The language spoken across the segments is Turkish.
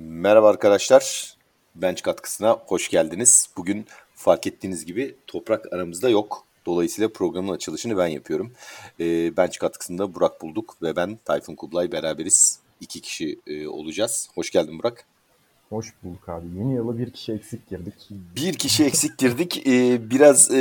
Merhaba arkadaşlar. Bench katkısına hoş geldiniz. Bugün fark ettiğiniz gibi toprak aramızda yok. Dolayısıyla programın açılışını ben yapıyorum. Ee, Bench katkısında Burak bulduk ve ben Tayfun Kublay beraberiz. İki kişi e, olacağız. Hoş geldin Burak. Hoş bulduk abi. Yeni yıla bir kişi eksik girdik. Bir kişi eksik girdik. Ee, biraz e,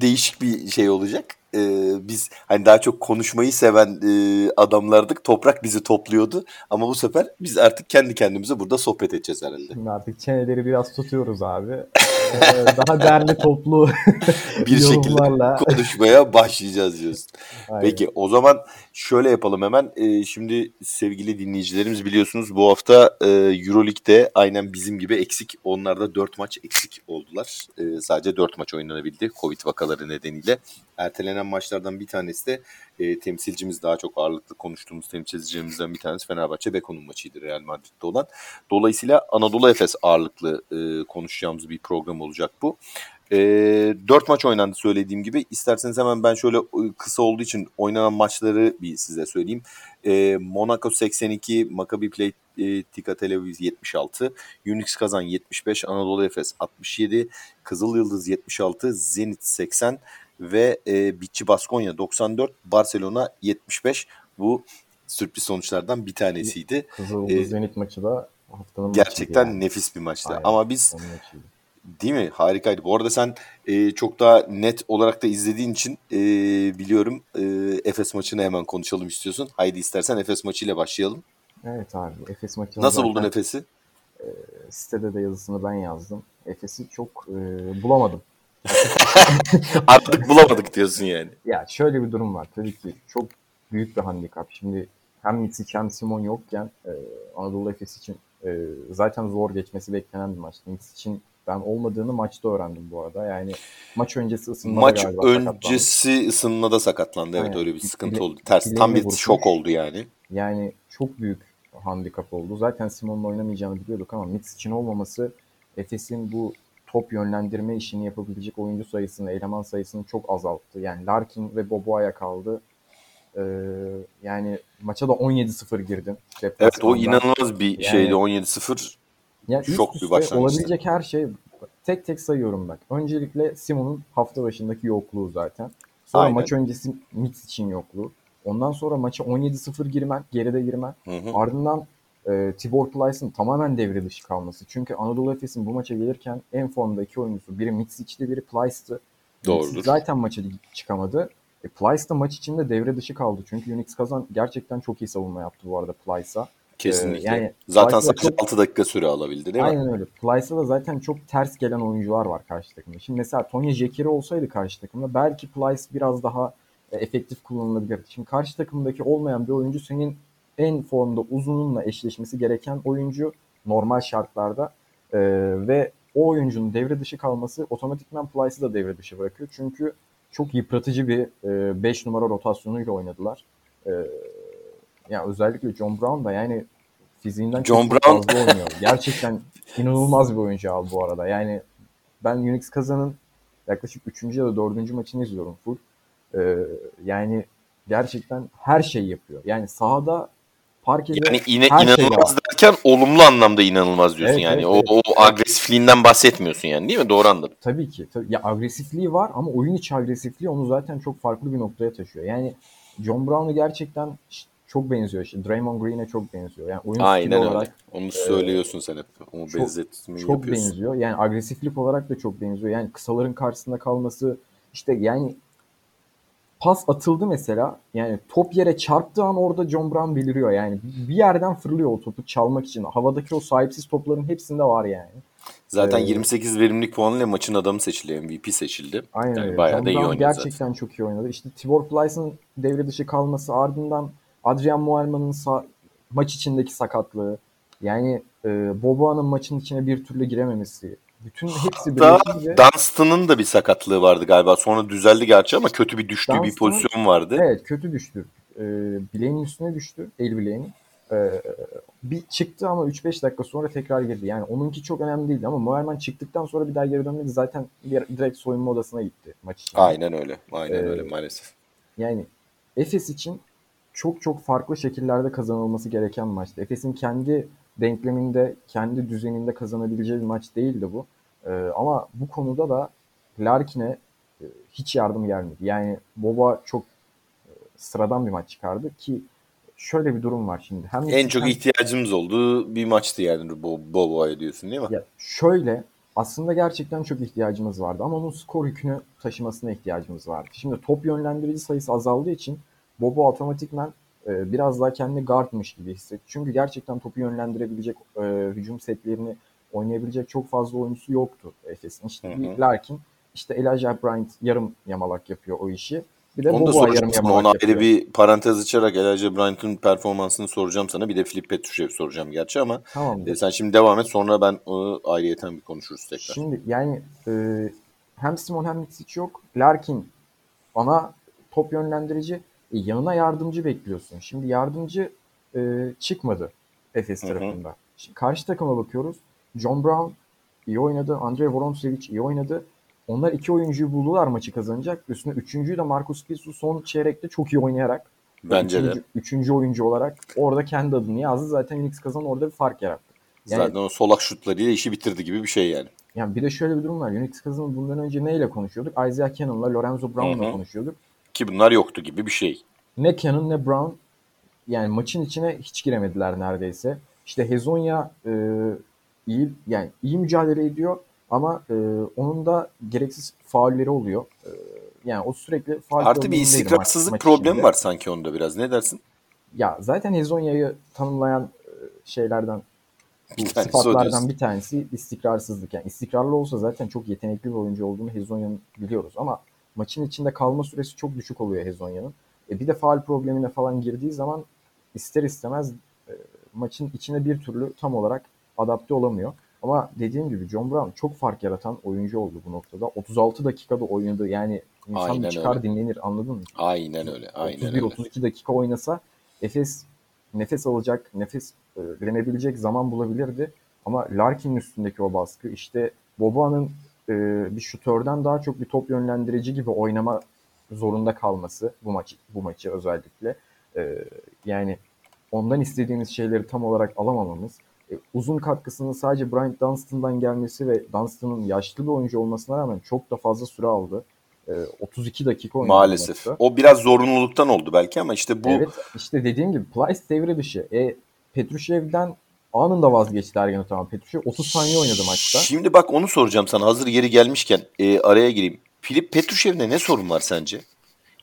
değişik bir şey olacak. Ee, biz hani daha çok konuşmayı seven e, adamlardık. Toprak bizi topluyordu. Ama bu sefer biz artık kendi kendimize burada sohbet edeceğiz herhalde. Şimdi artık çeneleri biraz tutuyoruz abi. Ee, daha derli toplu bir şekilde konuşmaya başlayacağız diyorsun. Aynen. Peki o zaman şöyle yapalım hemen. Ee, şimdi sevgili dinleyicilerimiz biliyorsunuz bu hafta e, Euroleague'de aynen bizim gibi eksik. Onlarda 4 maç eksik oldular. Ee, sadece 4 maç oynanabildi Covid vakaları nedeniyle. Ertelenen maçlardan bir tanesi de e, temsilcimiz daha çok ağırlıklı konuştuğumuz temsilcilerimizden bir tanesi Fenerbahçe Beko'nun maçıydı Real Madrid'de olan. Dolayısıyla Anadolu Efes ağırlıklı e, konuşacağımız bir program olacak bu. E, 4 maç oynandı söylediğim gibi. İsterseniz hemen ben şöyle e, kısa olduğu için oynanan maçları bir size söyleyeyim. E, Monaco 82, Maccabi Play e, Tika Tel Aviv 76, Unix Kazan 75, Anadolu Efes 67, Kızıl Yıldız 76, Zenit 80 ve e, Bitçi Baskonya 94, Barcelona 75. Bu sürpriz sonuçlardan bir tanesiydi. Kızıl ee, Zenit maçı da haftanın Gerçekten yani. nefis bir maçtı. Aynen, Ama biz Değil mi? Harikaydı. Bu arada sen e, çok daha net olarak da izlediğin için e, biliyorum e, Efes maçını hemen konuşalım istiyorsun. Haydi istersen Efes maçıyla başlayalım. Evet abi. Efes maçını Nasıl buldun Efes'i? E, sitede de yazısını ben yazdım. Efes'i çok e, bulamadım. Artık bulamadık diyorsun yani. Ya şöyle bir durum var. Tabii ki çok büyük bir handikap. Şimdi hem Mitsic hem Simon yokken e, Anadolu Efes için e, zaten zor geçmesi beklenen bir maçtı. Mitsic'in ben olmadığını maçta öğrendim bu arada. Yani maç öncesi ısınmada Maç öncesi sakatlandı. ısınmada sakatlandı. Evet Aynen. öyle bir sıkıntı Bile, oldu. Ters tam bir vurmuş. şok oldu yani. Yani çok büyük handikap oldu. Zaten Simon'un oynamayacağını biliyorduk ama Mitsic'in olmaması Efes'in bu top yönlendirme işini yapabilecek oyuncu sayısını, eleman sayısını çok azalttı. Yani Larkin ve Boboa'ya kaldı. Ee, yani maça da 17-0 girdim. Evet o inanılmaz bir yani, şeydi 17-0. Yani Şok bir başlangıç. Olabilecek her şey tek tek sayıyorum bak. Öncelikle Simon'un hafta başındaki yokluğu zaten. Sonra Aynen. maç öncesi Mix için yokluğu. Ondan sonra maça 17-0 girmen, geride girmen. Hı hı. Ardından e, Tibor Plyce'ın tamamen devre dışı kalması. Çünkü Anadolu Efes'in bu maça gelirken en formda iki oyuncusu. Biri Mitsic'ti, biri Plyce'tı. Doğrudur. zaten maça çıkamadı. E, Plyce da maç içinde devre dışı kaldı. Çünkü Unix Kazan gerçekten çok iyi savunma yaptı bu arada Plyce'a. Kesinlikle. Ee, yani zaten sadece çok... 6 dakika süre alabildi değil Aynen mi? Aynen öyle. Plyce'a da zaten çok ters gelen oyuncular var karşı takımda. Şimdi mesela Tonya Jekiri olsaydı karşı takımda belki Plyce biraz daha e, efektif kullanılabilirdi. Şimdi karşı takımdaki olmayan bir oyuncu senin en formda uzununla eşleşmesi gereken oyuncu normal şartlarda e, ve o oyuncunun devre dışı kalması otomatikman Plyce'ı da devre dışı bırakıyor. Çünkü çok yıpratıcı bir 5 e, numara rotasyonuyla oynadılar. E, yani özellikle John Brown da yani fiziğinden John çok Brown. fazla oynuyor. Gerçekten inanılmaz bir oyuncu abi bu arada. Yani ben Unix Kazan'ın yaklaşık 3. ya da 4. maçını izliyorum full. Ee, yani gerçekten her şeyi yapıyor. Yani sahada parkede yani ine, her şey inanılmaz şey derken olumlu anlamda inanılmaz diyorsun evet, yani. Evet, o, evet. o agresifliğinden bahsetmiyorsun yani değil mi? Doğru anladım. Tabii ki. Tabii. Ya agresifliği var ama oyun içi agresifliği onu zaten çok farklı bir noktaya taşıyor. Yani John Brown'u gerçekten çok benziyor. İşte Draymond Green'e çok benziyor. Yani oyun Aynen öyle. olarak onu söylüyorsun e, sen hep. Onu çok, benzetmeyi çok yapıyorsun. benziyor. Yani agresiflik olarak da çok benziyor. Yani kısaların karşısında kalması işte yani pas atıldı mesela. Yani top yere çarptığı an orada John Brown beliriyor. Yani bir yerden fırlıyor o topu çalmak için. Havadaki o sahipsiz topların hepsinde var yani. Zaten ee, 28 verimlilik puanıyla maçın adamı seçildi. MVP seçildi. Aynen yani öyle. Bayağı John da iyi oynadı gerçekten zaten. çok iyi oynadı. İşte Tibor Plyce'ın devre dışı kalması ardından Adrian Muelman'ın sa- maç içindeki sakatlığı. Yani e, Boboa'nın maçın içine bir türlü girememesi. Bütün hepsi birleşince... Dunstan'ın da bir sakatlığı vardı galiba. Sonra düzeldi gerçi ama kötü bir düştüğü bir pozisyon vardı. Evet kötü düştü. Ee, bileğinin üstüne düştü. El bileğinin. Ee, bir çıktı ama 3-5 dakika sonra tekrar girdi. Yani onunki çok önemli değildi ama Moerman çıktıktan sonra bir daha geri dönmedi. Zaten direkt soyunma odasına gitti maç için. Aynen öyle. Aynen ee, öyle maalesef. Yani Efes için çok çok farklı şekillerde kazanılması gereken maçtı. Efes'in kendi denkleminde kendi düzeninde kazanabileceği bir maç değildi bu. E, ama bu konuda da Larkin'e e, hiç yardım gelmedi. Yani Boba çok e, sıradan bir maç çıkardı ki şöyle bir durum var şimdi. Hem en çok hem... ihtiyacımız olduğu bir maçtı yani Boba'ya diyorsun değil mi? Ya şöyle aslında gerçekten çok ihtiyacımız vardı ama onun skor yükünü taşımasına ihtiyacımız vardı. Şimdi top yönlendirici sayısı azaldığı için Bobo otomatikman e, biraz daha kendi guardmış gibi hissetti. Çünkü gerçekten topu yönlendirebilecek, e, hücum setlerini oynayabilecek çok fazla oyuncusu yoktu Efes'in. İşte hı hı. Larkin, işte Elijah Bryant yarım yamalak yapıyor o işi. Bir de Onu da soracağım sana. Ona ayrı bir parantez açarak Elijah Bryant'ın performansını soracağım sana. Bir de Filip Petrushev soracağım gerçi ama tamam. e, sen şimdi devam et. Sonra ben o ayrıyeten bir konuşuruz tekrar. Şimdi yani e, hem Simon hem Mitsic yok. Larkin ana top yönlendirici. E, yanına yardımcı bekliyorsun. Şimdi yardımcı e, çıkmadı Efes tarafında. Şimdi karşı takıma bakıyoruz. John Brown iyi oynadı. Andrei Vorontsevich iyi oynadı. Onlar iki oyuncuyu buldular maçı kazanacak. Üstüne üçüncüyü de Marcus Gisu son çeyrekte çok iyi oynayarak Bence üçüncü, de. Üçüncü oyuncu olarak orada kendi adını yazdı. Zaten Unix kazan orada bir fark yarattı. Yani, Zaten o solak şutlarıyla işi bitirdi gibi bir şey yani. Yani bir de şöyle bir durum var. Unix kazanı bundan önce neyle konuşuyorduk? Isaiah Cannon'la Lorenzo Brown'la konuşuyorduk. Ki bunlar yoktu gibi bir şey. Ne Cannon ne Brown yani maçın içine hiç giremediler neredeyse. İşte Hezonya e, iyi yani iyi mücadele ediyor ama e, onun da gereksiz faulleri oluyor. E, yani o sürekli faul Artı bir istikrarsızlık problemi içinde. var sanki onda biraz. Ne dersin? Ya zaten Hezonya'yı tanımlayan e, şeylerden bu sıfatlardan bir tanesi istikrarsızlık. Yani istikrarlı olsa zaten çok yetenekli bir oyuncu olduğunu Hezonya'nın biliyoruz ama maçın içinde kalma süresi çok düşük oluyor Hezonya'nın. E bir de faal problemine falan girdiği zaman ister istemez e, maçın içine bir türlü tam olarak adapte olamıyor. Ama dediğim gibi John Brown çok fark yaratan oyuncu oldu bu noktada. 36 dakikada oynadı. Yani insan aynen çıkar öyle. dinlenir anladın mı? Aynen öyle. Aynen 31-32 dakika oynasa Efes nefes alacak, nefes e, verebilecek zaman bulabilirdi. Ama Larkin'in üstündeki o baskı işte Boba'nın e, bir şutörden daha çok bir top yönlendirici gibi oynama zorunda kalması bu maçı bu maçı özellikle e, yani ondan istediğimiz şeyleri tam olarak alamamamız uzun katkısının sadece Bryant Dunstan'dan gelmesi ve Dunstan'ın yaşlı bir oyuncu olmasına rağmen çok da fazla süre aldı. E, 32 dakika oynadı. Maalesef. O biraz zorunluluktan oldu belki ama işte bu... Evet işte dediğim gibi Plyce devre dışı. E, Petrushev'den anında vazgeçti Ergen Ataman. Petrushev 30 saniye oynadı maçta. Şimdi bak onu soracağım sana hazır yeri gelmişken e, araya gireyim. Filip Petrushev'de ne sorun var sence?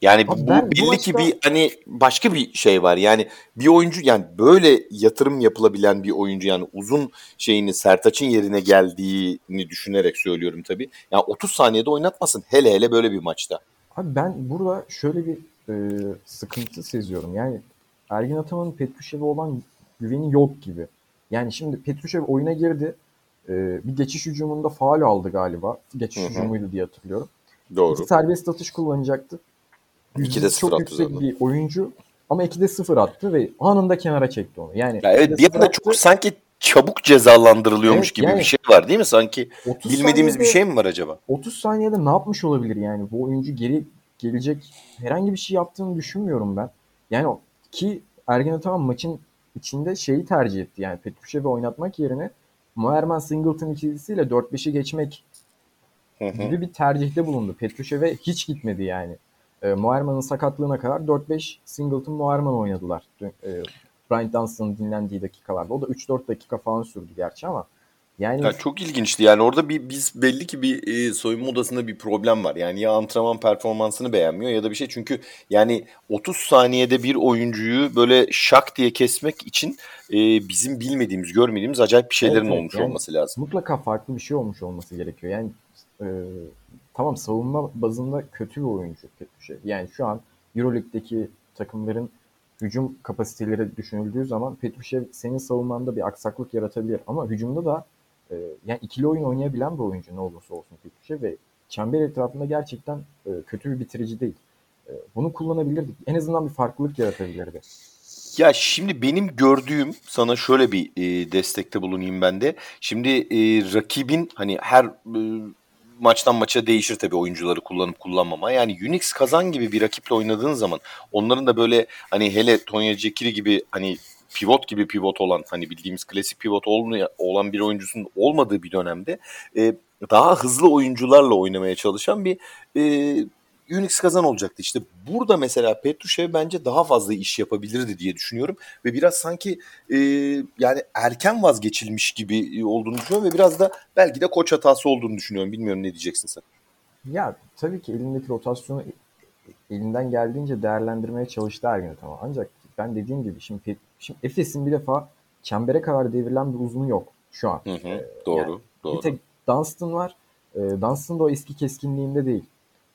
Yani Abi bu ben, belli bu ki bir hani başka bir şey var. Yani bir oyuncu yani böyle yatırım yapılabilen bir oyuncu yani uzun şeyini Sertaç'ın yerine geldiğini düşünerek söylüyorum tabii. Yani 30 saniyede oynatmasın hele hele böyle bir maçta. Abi ben burada şöyle bir e, sıkıntı seziyorum. Yani Ergin Ataman'ın Petrushev'e olan güveni yok gibi. Yani şimdi Petrushev oyuna girdi. E, bir geçiş hücumunda faal aldı galiba. Geçiş Hı-hı. hücumuydu diye hatırlıyorum. Doğru. İki serbest atış kullanacaktı. 2'de 0 çok yüksek zaten. bir oyuncu ama 2'de 0 attı ve anında kenara çekti onu. Yani ya evet bir anda çok sanki çabuk cezalandırılıyormuş evet, gibi yani, bir şey var değil mi? Sanki bilmediğimiz bir şey mi var acaba? 30 saniyede ne yapmış olabilir yani? Bu oyuncu geri gelecek herhangi bir şey yaptığını düşünmüyorum ben. Yani ki Ergen Ataman maçın içinde şeyi tercih etti. Yani Petrushev'i oynatmak yerine Moerman Singleton ikilisiyle 4-5'i geçmek gibi bir tercihte bulundu. Petrushev'e hiç gitmedi yani. E, Moerman'ın sakatlığına kadar 4-5 Singleton Moerman oynadılar. E, Brian Dunstan'ın dinlendiği dakikalarda. O da 3-4 dakika falan sürdü gerçi ama yani ya çok ilginçti. Yani orada bir biz belli ki bir e, soyunma odasında bir problem var. Yani ya antrenman performansını beğenmiyor ya da bir şey. Çünkü yani 30 saniyede bir oyuncuyu böyle şak diye kesmek için e, bizim bilmediğimiz, görmediğimiz acayip bir şeylerin evet, olmuş yani olması lazım. Mutlaka farklı bir şey olmuş olması gerekiyor. Yani e, tamam savunma bazında kötü bir oyuncu şey. Yani şu an Euroleague'deki takımların hücum kapasiteleri düşünüldüğü zaman Petrushev senin savunmanda bir aksaklık yaratabilir ama hücumda da e, yani ikili oyun oynayabilen bir oyuncu ne olursa olsun Petrushev ve çember etrafında gerçekten e, kötü bir bitirici değil. E, bunu kullanabilirdik. En azından bir farklılık yaratabilirdi. Ya şimdi benim gördüğüm sana şöyle bir e, destekte bulunayım ben de. Şimdi e, rakibin hani her e, maçtan maça değişir tabii oyuncuları kullanıp kullanmama. Yani Unix kazan gibi bir rakiple oynadığın zaman onların da böyle hani hele Tonya Cekiri gibi hani pivot gibi pivot olan hani bildiğimiz klasik pivot olan bir oyuncusunun olmadığı bir dönemde e, daha hızlı oyuncularla oynamaya çalışan bir e, Unix kazan olacaktı. İşte burada mesela Petrushev bence daha fazla iş yapabilirdi diye düşünüyorum. Ve biraz sanki e, yani erken vazgeçilmiş gibi olduğunu düşünüyorum. Ve biraz da belki de koç hatası olduğunu düşünüyorum. Bilmiyorum ne diyeceksin sen. Ya tabii ki elindeki rotasyonu elinden geldiğince değerlendirmeye çalıştı Ergin tamam. Ancak ben dediğim gibi şimdi, şimdi Efes'in bir defa çembere kadar devrilen bir uzunu yok şu an. Hı hı, ee, doğru, yani doğru. Bir tek Dunstan var. E, Dunstan da o eski keskinliğinde değil.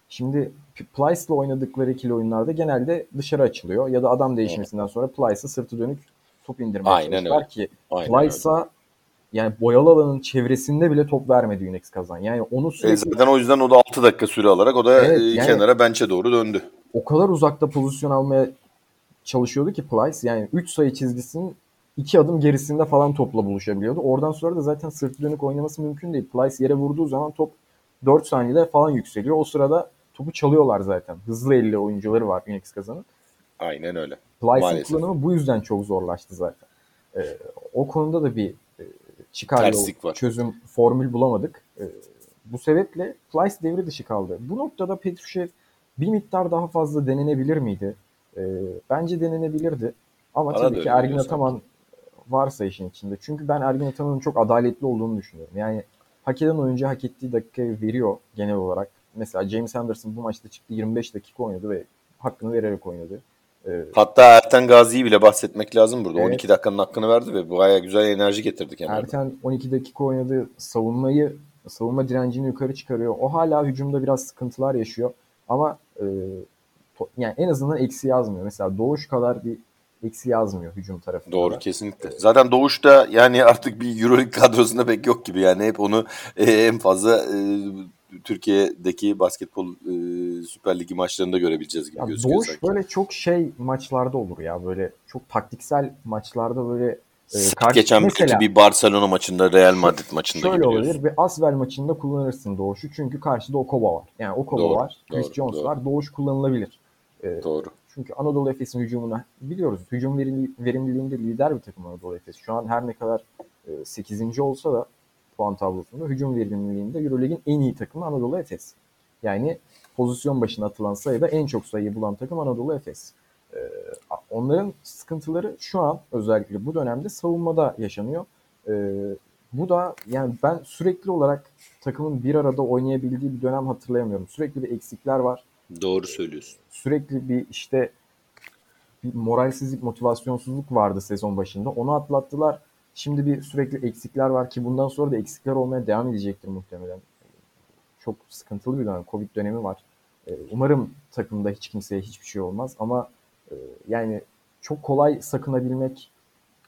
Şimdi Plyce'la oynadıkları ikili oyunlarda genelde dışarı açılıyor ya da adam değişmesinden sonra Plyce'a sırtı dönük top indirmeye Aynen çalışıyorlar öyle. ki Plyce'a yani boyalı alanın çevresinde bile top vermedi Unix kazan. Yani onu sürekli... E zaten o yüzden o da 6 dakika süre alarak o da evet, e, yani kenara bench'e doğru döndü. O kadar uzakta pozisyon almaya çalışıyordu ki Plyce yani 3 sayı çizgisinin 2 adım gerisinde falan topla buluşabiliyordu. Oradan sonra da zaten sırt dönük oynaması mümkün değil. Plyce yere vurduğu zaman top 4 saniyede falan yükseliyor. O sırada topu çalıyorlar zaten. Hızlı elli oyuncuları var Unix kazanın. Aynen öyle. Plyce'ın kullanımı bu yüzden çok zorlaştı zaten. Ee, o konuda da bir e, çıkar var. çözüm formül bulamadık. Ee, bu sebeple Plyce devre dışı kaldı. Bu noktada Petrushev bir miktar daha fazla denenebilir miydi? Ee, bence denenebilirdi. Ama Bana tabii ki Ergin Ataman varsa işin içinde. Çünkü ben Ergin Ataman'ın çok adaletli olduğunu düşünüyorum. Yani hak eden oyuncu hak ettiği dakikayı veriyor genel olarak. Mesela James Anderson bu maçta çıktı 25 dakika oynadı ve hakkını vererek oynadı. Ee, Hatta Erten Gazi'yi bile bahsetmek lazım burada. Evet. 12 dakikanın hakkını verdi ve bayağı güzel enerji getirdi kenarda. Erten 12 dakika oynadı. Savunmayı, savunma direncini yukarı çıkarıyor. O hala hücumda biraz sıkıntılar yaşıyor. Ama e, to, yani en azından eksi yazmıyor. Mesela Doğuş kadar bir eksi yazmıyor hücum tarafında. Doğru da. kesinlikle. Zaten Doğuş'ta yani artık bir Euroleague kadrosunda pek yok gibi yani hep onu e, en fazla e, Türkiye'deki basketbol e, Süper Ligi maçlarında görebileceğiz gibi ya gözüküyor Doğuş sanki. böyle çok şey maçlarda olur ya böyle çok taktiksel maçlarda böyle e, karşı, geçen mesela, bir Barcelona maçında Real Madrid maçında şöyle olabilir bir Asvel maçında kullanırsın Doğuş'u çünkü karşıda Okoba var. Yani Okoba doğru, var, Chris doğru, Jones doğru. var. Doğuş kullanılabilir. Ee, doğru. Çünkü Anadolu Efes'in hücumuna biliyoruz. Hücum verimliliğinde lider bir takım Anadolu Efes. Şu an her ne kadar 8. E, olsa da puan tablosunda hücum verimliliğinde Euroleague'in en iyi takımı Anadolu Efes. Yani pozisyon başına atılan sayıda en çok sayıyı bulan takım Anadolu Efes. Ee, onların sıkıntıları şu an özellikle bu dönemde savunmada yaşanıyor. Ee, bu da yani ben sürekli olarak takımın bir arada oynayabildiği bir dönem hatırlayamıyorum. Sürekli bir eksikler var. Doğru söylüyorsun. Sürekli bir işte bir moralsizlik, motivasyonsuzluk vardı sezon başında. Onu atlattılar. Şimdi bir sürekli eksikler var ki bundan sonra da eksikler olmaya devam edecektir muhtemelen. Çok sıkıntılı bir dönem. Covid dönemi var. Ee, umarım takımda hiç kimseye hiçbir şey olmaz ama e, yani çok kolay sakınabilmek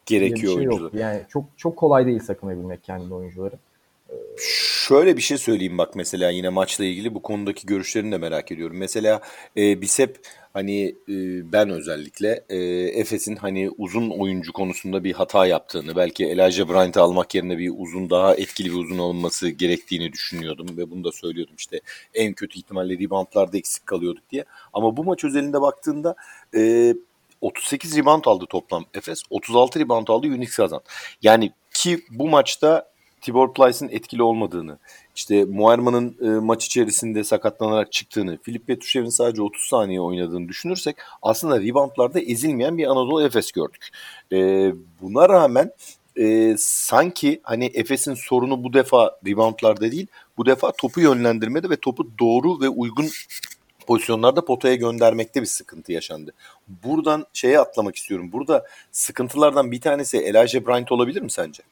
gerekiyor bir şey yok. Yani çok çok kolay değil sakınabilmek kendi oyuncuları. Şöyle bir şey söyleyeyim bak mesela yine maçla ilgili bu konudaki görüşlerini de merak ediyorum. Mesela e, Bisep hani e, ben özellikle e, Efes'in hani uzun oyuncu konusunda bir hata yaptığını belki Elijah Bryant'ı almak yerine bir uzun daha etkili bir uzun alınması gerektiğini düşünüyordum ve bunu da söylüyordum işte en kötü ihtimalle reboundlarda eksik kalıyorduk diye. Ama bu maç özelinde baktığında e, 38 rebound aldı toplam Efes. 36 rebound aldı Unix kazan. Yani ki bu maçta Tibor Plyce'ın etkili olmadığını, işte Muerman'ın e, maç içerisinde sakatlanarak çıktığını, Filip Petrushev'in sadece 30 saniye oynadığını düşünürsek aslında reboundlarda ezilmeyen bir Anadolu Efes gördük. E, buna rağmen e, sanki hani Efes'in sorunu bu defa reboundlarda değil, bu defa topu yönlendirmede ve topu doğru ve uygun pozisyonlarda potaya göndermekte bir sıkıntı yaşandı. Buradan şeye atlamak istiyorum. Burada sıkıntılardan bir tanesi Elijah Bryant olabilir mi sence?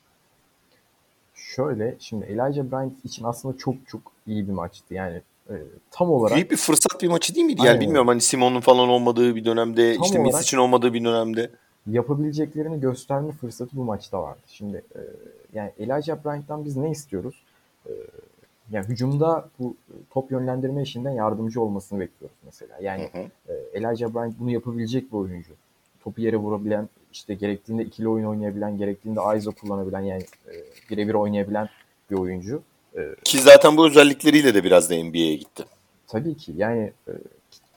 Şöyle şimdi Elijah Bryant için aslında çok çok iyi bir maçtı. Yani e, tam olarak. Büyük bir fırsat bir maçı değil miydi? Yani bilmiyorum hani Simon'un falan olmadığı bir dönemde tam işte Miss için olmadığı bir dönemde. Yapabileceklerini gösterme fırsatı bu maçta vardı. Şimdi e, yani Elijah Bryant'tan biz ne istiyoruz? E, yani hücumda bu top yönlendirme işinden yardımcı olmasını bekliyoruz mesela. Yani hı hı. E, Elijah Bryant bunu yapabilecek bir oyuncu. Topu yere vurabilen, işte gerektiğinde ikili oyun oynayabilen, gerektiğinde ISO kullanabilen yani e, birebir oynayabilen bir oyuncu. E, ki zaten bu özellikleriyle de biraz da NBA'ye gitti. Tabii ki yani e,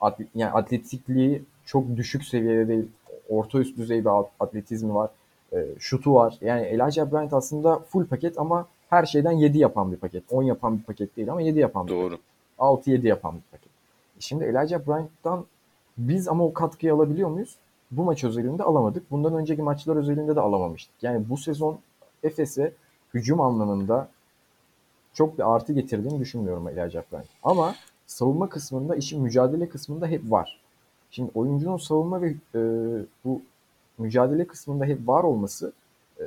atlet, yani atletikliği çok düşük seviyede değil orta üst düzey bir atletizmi var. E, şutu var. Yani Elijah Bryant aslında full paket ama her şeyden 7 yapan bir paket. 10 yapan bir paket değil ama 7 yapan bir Doğru. paket. 6-7 yapan bir paket. Şimdi Elijah Bryant'tan biz ama o katkıyı alabiliyor muyuz? Bu maç özelinde alamadık. Bundan önceki maçlar özelinde de alamamıştık. Yani bu sezon Efes'e hücum anlamında çok bir artı getirdiğini düşünmüyorum Elijah Bryant. Ama savunma kısmında, işin mücadele kısmında hep var. Şimdi oyuncunun savunma ve e, bu mücadele kısmında hep var olması e,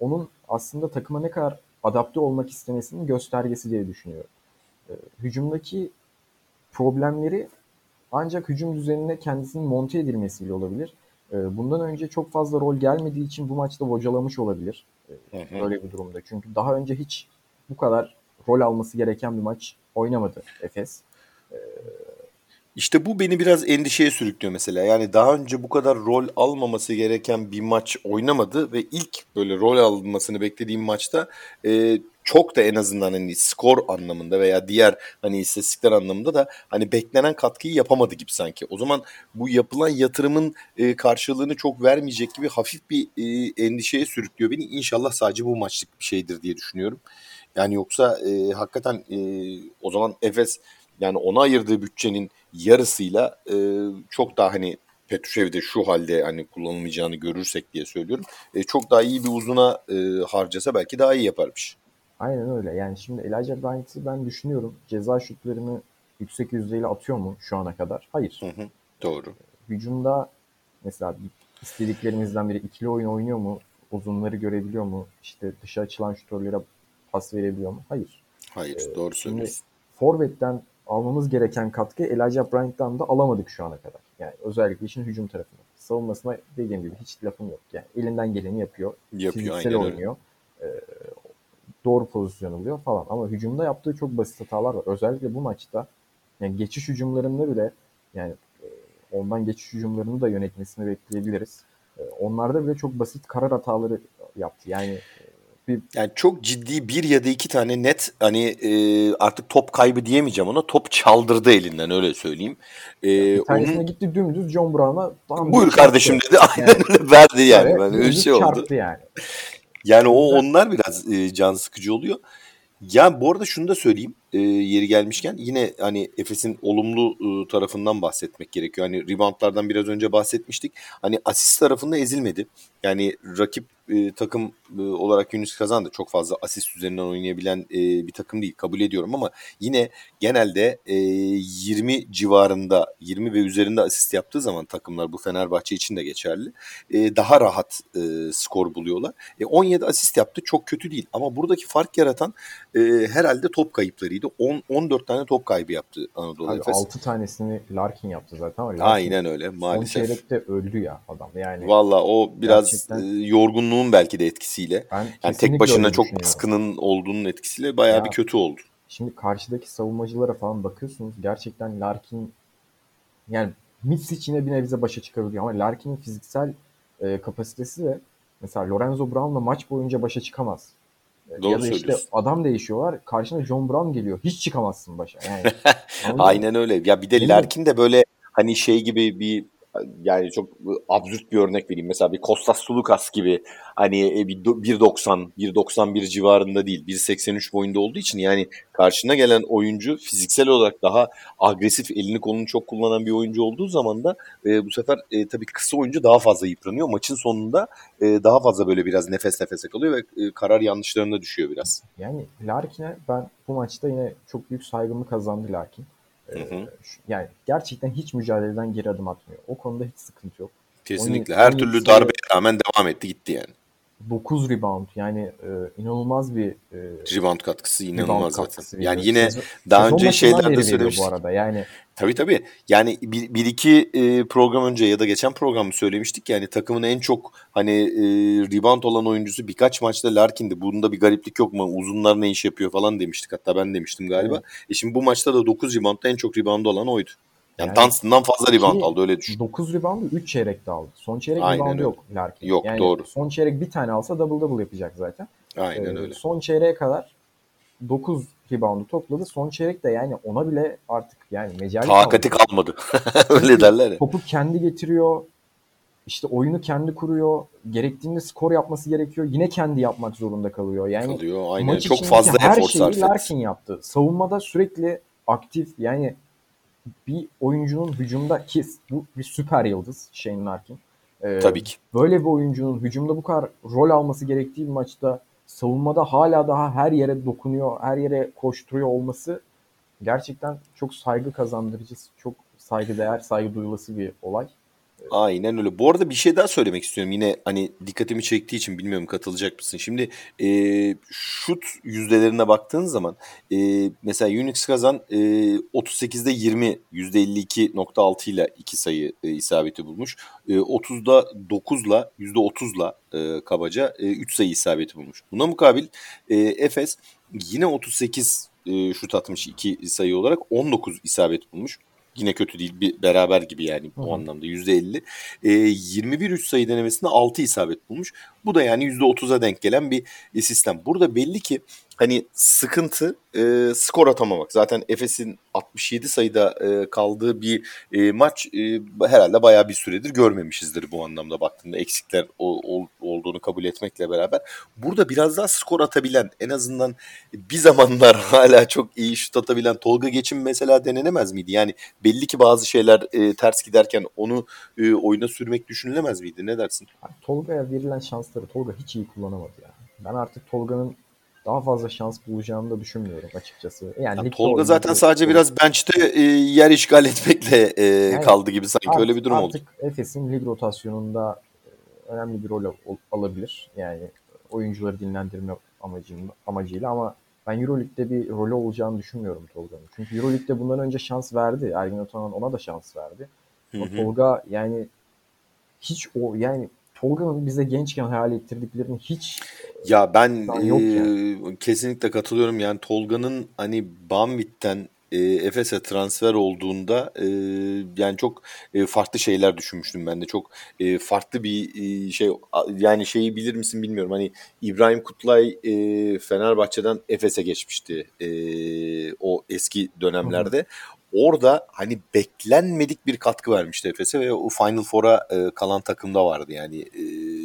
onun aslında takıma ne kadar adapte olmak istemesinin göstergesi diye düşünüyorum. E, hücumdaki problemleri ancak hücum düzenine kendisinin monte edilmesiyle olabilir. E, bundan önce çok fazla rol gelmediği için bu maçta bocalamış olabilir. E, böyle bir durumda. Çünkü daha önce hiç bu kadar rol alması gereken bir maç oynamadı Efes. E, işte bu beni biraz endişeye sürüklüyor mesela. Yani daha önce bu kadar rol almaması gereken bir maç oynamadı ve ilk böyle rol almasını beklediğim maçta e, çok da en azından hani skor anlamında veya diğer hani istatistikler anlamında da hani beklenen katkıyı yapamadı gibi sanki. O zaman bu yapılan yatırımın e, karşılığını çok vermeyecek gibi hafif bir e, endişeye sürüklüyor beni. İnşallah sadece bu maçlık bir şeydir diye düşünüyorum. Yani yoksa e, hakikaten e, o zaman Efes yani ona ayırdığı bütçenin yarısıyla e, çok daha hani Petruşev'de şu halde hani kullanılmayacağını görürsek diye söylüyorum. E, çok daha iyi bir uzuna e, harcasa belki daha iyi yaparmış. Aynen öyle. Yani şimdi Elijah Bryant'ı ben düşünüyorum. Ceza şutlarını yüksek yüzdeyle atıyor mu şu ana kadar? Hayır. Hı hı, doğru. Hücumda mesela istediklerimizden biri ikili oyun oynuyor mu? Uzunları görebiliyor mu? İşte dışa açılan şutörlere pas verebiliyor mu? Hayır. Hayır, ee, doğru söylüyorsun. Forvet'ten almamız gereken katkı Elijah Bryant'tan da alamadık şu ana kadar. Yani özellikle işin hücum tarafında. Savunmasına dediğim gibi hiç lafım yok. Yani elinden geleni yapıyor. Yapıyor, Fiziksel aynen oynuyor. Öyle. Doğru pozisyon alıyor falan. Ama hücumda yaptığı çok basit hatalar var. Özellikle bu maçta yani geçiş hücumlarında bile yani e, ondan geçiş hücumlarını da yönetmesini bekleyebiliriz. E, onlarda bile çok basit karar hataları yaptı. Yani e, bir... Yani çok ciddi bir ya da iki tane net hani e, artık top kaybı diyemeyeceğim ona top çaldırdı elinden öyle söyleyeyim. E, bir tanesine onun... gitti dümdüz John Brown'a. Buyur kardeşim dedi aynen yani, verdi yani. Evet, yani öyle şey oldu. yani. Yani o onlar biraz e, can sıkıcı oluyor. Ya bu arada şunu da söyleyeyim e, yeri gelmişken yine hani Efes'in olumlu e, tarafından bahsetmek gerekiyor. Hani reboundlardan biraz önce bahsetmiştik. Hani asist tarafında ezilmedi. Yani rakip e, takım e, olarak Yunus kazandı. Çok fazla asist üzerinden oynayabilen e, bir takım değil kabul ediyorum ama yine genelde e, 20 civarında 20 ve üzerinde asist yaptığı zaman takımlar bu Fenerbahçe için de geçerli. E, daha rahat e, skor buluyorlar. E, 17 asist yaptı çok kötü değil ama buradaki fark yaratan e, herhalde top kayıplarıydı. 10 14 tane top kaybı yaptı Anadolu Abi Efes. 6 tanesini Larkin yaptı zaten ama Larkin Aynen öyle maalesef. Son çeyrekte öldü ya adam. Yani Valla o biraz gerçekten... E, yorgunluğun belki de etkisiyle. Ben yani tek başına çok baskının olduğunun etkisiyle bayağı ya, bir kötü oldu. Şimdi karşıdaki savunmacılara falan bakıyorsunuz. Gerçekten Larkin yani Mitsic yine bir nebze başa çıkabiliyor ama Larkin'in fiziksel e, kapasitesi de mesela Lorenzo Brown'la maç boyunca başa çıkamaz. Doğru ya da işte adam değişiyorlar. Karşına John Brown geliyor. Hiç çıkamazsın başa. Yani, Aynen öyle. Ya bir de. Larkin de böyle hani şey gibi bir yani çok absürt bir örnek vereyim. Mesela bir Kostas Sulukas gibi hani e, bir 1.90, 1.91 civarında değil. 1.83 boyunda olduğu için yani karşına gelen oyuncu fiziksel olarak daha agresif, elini kolunu çok kullanan bir oyuncu olduğu zaman da e, bu sefer e, tabii kısa oyuncu daha fazla yıpranıyor. Maçın sonunda e, daha fazla böyle biraz nefes nefese kalıyor ve e, karar yanlışlarına düşüyor biraz. Yani Larkin'e ben bu maçta yine çok büyük saygımı kazandı Larkin. Hı hı. Yani gerçekten hiç mücadeleden geri adım atmıyor. O konuda hiç sıkıntı yok. Kesinlikle. Onun, Her türlü darbeye rağmen devam etti gitti yani. 9 rebound yani e, inanılmaz bir e, rebound katkısı inanılmaz rebound zaten. yani yine sezon, daha önce şeylerde söylemiştik. bu arada. Yani Tabii tabii. Yani bir, bir iki e, program önce ya da geçen programı söylemiştik yani takımın en çok hani e, rebound olan oyuncusu birkaç maçta Larkin'di. Bunda bir gariplik yok mu? Uzunlar ne iş yapıyor falan demiştik. Hatta ben demiştim galiba. Evet. E şimdi bu maçta da 9 reboundda en çok rebound olan oydu. Yani, yani Dunstan'dan fazla rebound aldı öyle düşün. 9 reboundu 3 çeyrekte aldı. Son çeyrek Aynen reboundu yok Larkin. Yok yani doğru. Son çeyrek bir tane alsa double double yapacak zaten. Aynen ee, öyle. Son çeyreğe kadar 9 reboundu topladı. Son çeyrek de yani ona bile artık yani mecal Takati kalmadı. öyle derler ya. Topu kendi getiriyor. işte oyunu kendi kuruyor. Gerektiğinde skor yapması gerekiyor. Yine kendi yapmak zorunda kalıyor. Yani kalıyor. Aynen. Maç Çok fazla her şeyi Larkin yaptı. Savunmada sürekli aktif. Yani bir oyuncunun hücumda ki bu bir süper yıldız Shane Larkin. Ee, Tabii ki. Böyle bir oyuncunun hücumda bu kadar rol alması gerektiği bir maçta savunmada hala daha her yere dokunuyor, her yere koşturuyor olması gerçekten çok saygı kazandırıcı, çok saygıdeğer, saygı duyulası bir olay. Aynen öyle. Bu arada bir şey daha söylemek istiyorum. Yine hani dikkatimi çektiği için bilmiyorum katılacak mısın? Şimdi e, şut yüzdelerine baktığın zaman e, mesela Unix kazan e, 38'de 20 %52.6 ile iki sayı e, isabeti bulmuş. E, 30'da 9'la %30'la e, kabaca e, 3 sayı isabeti bulmuş. Buna mukabil e, Efes yine 38 e, şut atmış 2 sayı olarak 19 isabet bulmuş. Yine kötü değil. Bir beraber gibi yani bu Hı. anlamda %50. E, 21 3 sayı denemesinde 6 isabet bulmuş. Bu da yani %30'a denk gelen bir sistem. Burada belli ki hani sıkıntı e, skor atamamak. Zaten Efes'in 67 sayıda e, kaldığı bir e, maç e, herhalde bayağı bir süredir görmemişizdir bu anlamda baktığında eksikler o, ol, olduğunu kabul etmekle beraber. Burada biraz daha skor atabilen en azından bir zamanlar hala çok iyi şut atabilen Tolga Geçin mesela denenemez miydi? Yani belli ki bazı şeyler e, ters giderken onu e, oyuna sürmek düşünülemez miydi? Ne dersin? Tolga'ya verilen şansları Tolga hiç iyi kullanamadı ya. Ben artık Tolga'nın daha fazla şans bulacağını da düşünmüyorum açıkçası. Yani ya Tolga zaten sadece biraz bench'te e, yer işgal etmekle e, yani kaldı gibi sanki artık, öyle bir durum artık oldu. Artık Efes'in lig rotasyonunda e, önemli bir rol al- alabilir. Yani oyuncuları dinlendirme amacıyla, amacıyla ama ben Euroleague'de bir rolü olacağını düşünmüyorum Tolga'nın. Çünkü Euroleague'de bundan önce şans verdi. Ergin Ataman ona da şans verdi. Ama Tolga yani hiç o yani Tolga'nın bize gençken hayal ettirdiklerini hiç ya ben yok yani. e, kesinlikle katılıyorum. Yani Tolga'nın hani Banvit'ten e, Efes'e transfer olduğunda e, yani çok e, farklı şeyler düşünmüştüm ben de. Çok e, farklı bir e, şey yani şeyi bilir misin bilmiyorum. Hani İbrahim Kutlay e, Fenerbahçe'den Efes'e geçmişti e, o eski dönemlerde. Hı orada hani beklenmedik bir katkı vermişti Efes'e ve o Final Four'a e, kalan takımda vardı yani e,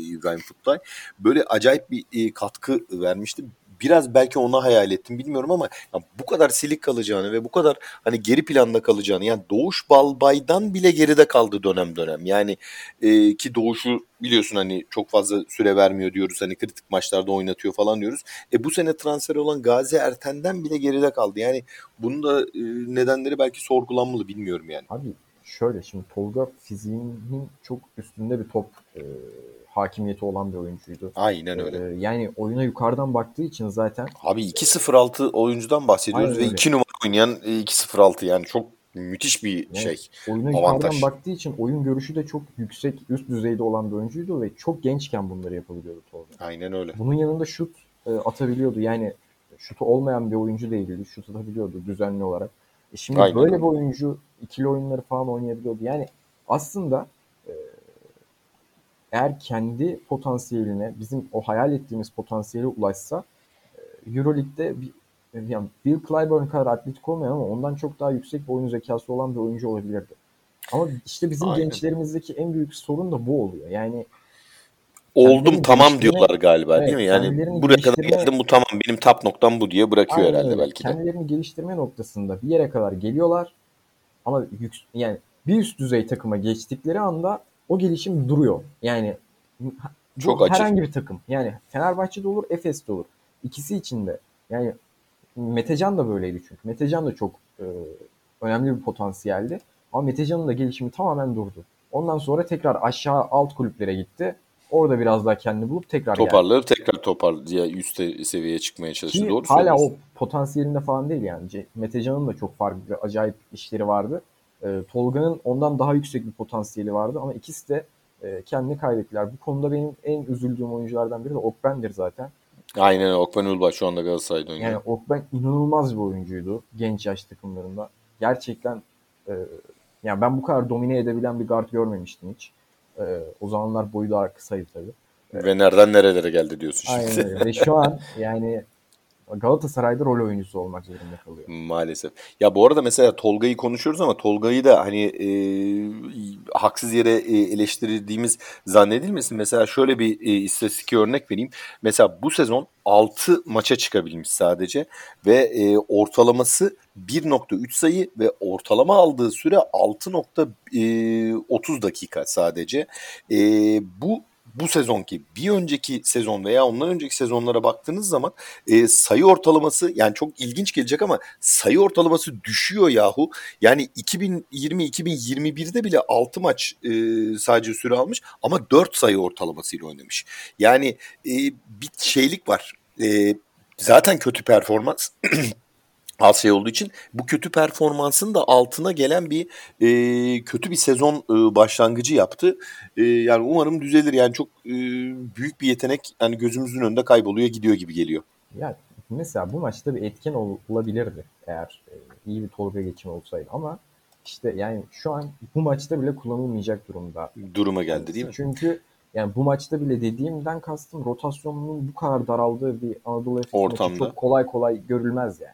İbrahim Kutlay. Böyle acayip bir e, katkı vermişti biraz belki ona hayal ettim bilmiyorum ama ya bu kadar silik kalacağını ve bu kadar hani geri planda kalacağını yani Doğuş Balbay'dan bile geride kaldı dönem dönem. Yani e, ki Doğuş'u biliyorsun hani çok fazla süre vermiyor diyoruz hani kritik maçlarda oynatıyor falan diyoruz. E bu sene transfer olan Gazi Erten'den bile geride kaldı. Yani bunun da e, nedenleri belki sorgulanmalı bilmiyorum yani. Abi şöyle şimdi Tolga fiziğinin çok üstünde bir top e, hakimiyeti olan bir oyuncuydu. Aynen öyle. Ee, yani oyuna yukarıdan baktığı için zaten. Abi 2-0-6 oyuncudan bahsediyoruz Aynen ve öyle. 2 numara oynayan 2-0-6 yani çok müthiş bir yani şey. Oyuna avantaj. yukarıdan baktığı için oyun görüşü de çok yüksek, üst düzeyde olan bir oyuncuydu ve çok gençken bunları yapabiliyordu Tolga. Aynen öyle. Bunun yanında şut e, atabiliyordu. Yani şutu olmayan bir oyuncu değildi. Şut atabiliyordu düzenli olarak. E şimdi Aynen böyle öyle. bir oyuncu ikili oyunları falan oynayabiliyordu. Yani aslında eğer kendi potansiyeline, bizim o hayal ettiğimiz potansiyele ulaşsa e, Euroleague'de bir, yani Bill Clyburn kadar atletik olmayan ama ondan çok daha yüksek bir oyun zekası olan bir oyuncu olabilirdi. Ama işte bizim Aynen. gençlerimizdeki en büyük sorun da bu oluyor. Yani oldum tamam diyorlar galiba evet, değil mi? Yani buraya kadar geldim bu tamam benim tap noktam bu diye bırakıyor herhalde öyle. belki de. Kendilerini geliştirme noktasında bir yere kadar geliyorlar ama yük, yani bir üst düzey takıma geçtikleri anda o gelişim duruyor. Yani bu Çok herhangi açık. bir takım. Yani Fenerbahçe'de olur, Efes'te olur. İkisi için de. Yani Metecan da böyleydi çünkü. Metecan da çok e, önemli bir potansiyeldi. Ama Metecan'ın da gelişimi tamamen durdu. Ondan sonra tekrar aşağı alt kulüplere gitti. Orada biraz daha kendini bulup tekrar toparlayıp geldi. tekrar toparladı ya üst seviyeye çıkmaya çalıştı. Doğru hala o potansiyelinde falan değil yani. Metecan'ın da çok farklı acayip işleri vardı. E, Tolga'nın ondan daha yüksek bir potansiyeli vardı ama ikisi de e, kendini kaybettiler. Bu konuda benim en üzüldüğüm oyunculardan biri de Okben'dir zaten. Aynen Okben Ulbay şu anda Galatasaray'da oynuyor. Yani Okben inanılmaz bir oyuncuydu genç yaş takımlarında. Gerçekten e, yani ben bu kadar domine edebilen bir guard görmemiştim hiç. E, o zamanlar boyu daha kısaydı tabii. Ve nereden nerelere geldi diyorsun şimdi. Aynen öyle. Ve şu an yani Galatasaray'da rol oyuncusu olmak zorunda kalıyor. Maalesef. Ya bu arada mesela Tolga'yı konuşuyoruz ama Tolga'yı da hani e, haksız yere e, eleştirdiğimiz zannedilmesin. Mesela şöyle bir e, istatistik örnek vereyim. Mesela bu sezon 6 maça çıkabilmiş sadece ve e, ortalaması 1.3 sayı ve ortalama aldığı süre 6.30 dakika sadece. E, bu bu sezonki bir önceki sezon veya ondan önceki sezonlara baktığınız zaman e, sayı ortalaması yani çok ilginç gelecek ama sayı ortalaması düşüyor yahu. Yani 2020-2021'de bile 6 maç e, sadece süre almış ama 4 sayı ortalamasıyla oynamış. Yani e, bir şeylik var. E, zaten kötü performans. az şey olduğu için bu kötü performansın da altına gelen bir e, kötü bir sezon e, başlangıcı yaptı. E, yani umarım düzelir. Yani çok e, büyük bir yetenek yani gözümüzün önünde kayboluyor gidiyor gibi geliyor. Ya mesela bu maçta bir etken ol, olabilirdi eğer e, iyi bir Tolga geçimi olsaydı ama işte yani şu an bu maçta bile kullanılmayacak durumda. Duruma geldi değil mi? Çünkü yani bu maçta bile dediğimden kastım rotasyonunun bu kadar daraldığı bir Anadolu Efes maçı çok kolay kolay görülmez yani.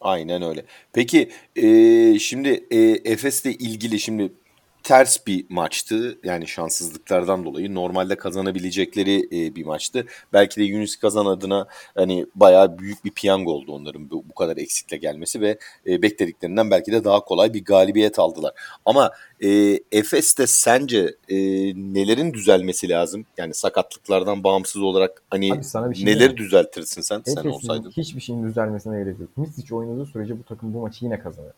Aynen öyle. Peki e, şimdi e, Efes'le ilgili şimdi ters bir maçtı. Yani şanssızlıklardan dolayı normalde kazanabilecekleri e, bir maçtı. Belki de Yunus Kazan adına hani bayağı büyük bir piyango oldu onların bu, bu kadar eksikle gelmesi ve e, beklediklerinden belki de daha kolay bir galibiyet aldılar. Ama e, Efes'te sence e, nelerin düzelmesi lazım? Yani sakatlıklardan bağımsız olarak hani Abi sana bir şey neleri düzeltirsin sen Efes'in sen olsaydın? Hiçbir şeyin düzelmesine gerek yok. Misic oynadığı sürece bu takım bu maçı yine kazanır.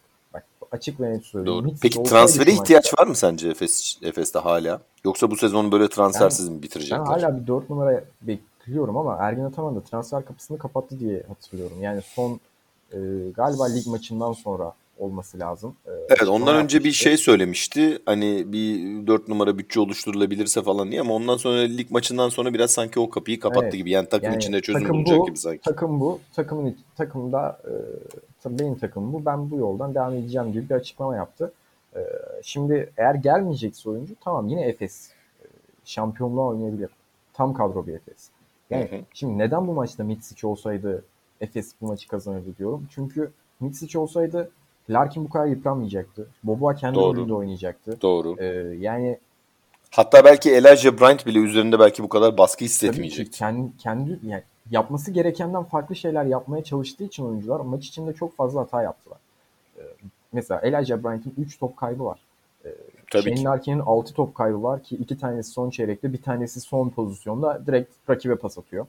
Açık ve net söylüyorum. Doğru. Peki transfere ihtiyaç var mı sence Efes, Efes'te hala? Yoksa bu sezonu böyle transfersiz ben, mi bitirecekler? Ben hala bir 4 numara bekliyorum ama Ergin Ataman da transfer kapısını kapattı diye hatırlıyorum. Yani son e, galiba lig maçından sonra olması lazım. Ee, evet ondan önce bir şey söylemişti. Hani bir 4 numara bütçe oluşturulabilirse falan diye ama ondan sonra lig maçından sonra biraz sanki o kapıyı kapattı evet. gibi. Yani takım yani, içinde çözüm takım bulacak bu, gibi sanki. Takım bu. Takımın takımda e, benim takım bu. Ben bu yoldan devam edeceğim gibi bir açıklama yaptı. E, şimdi eğer gelmeyecekse oyuncu tamam yine Efes e, şampiyonluğa oynayabilir. Tam kadro bir Efes. Yani hı hı. şimdi neden bu maçta Mitsic olsaydı Efes bu maçı kazanırdı diyorum. Çünkü Mitsic olsaydı Larkin bu kadar yıpranmayacaktı. Boboa kendi rolünde oynayacaktı. Doğru. Ee, yani Hatta belki Elijah Bryant bile üzerinde belki bu kadar baskı hissetmeyecekti. Kendi, kendi yani yapması gerekenden farklı şeyler yapmaya çalıştığı için oyuncular maç içinde çok fazla hata yaptılar. Ee, mesela Elijah Bryant'ın 3 top kaybı var. Ee, Tabii Shane Larkin'in 6 top kaybı var ki iki tanesi son çeyrekte bir tanesi son pozisyonda direkt rakibe pas atıyor.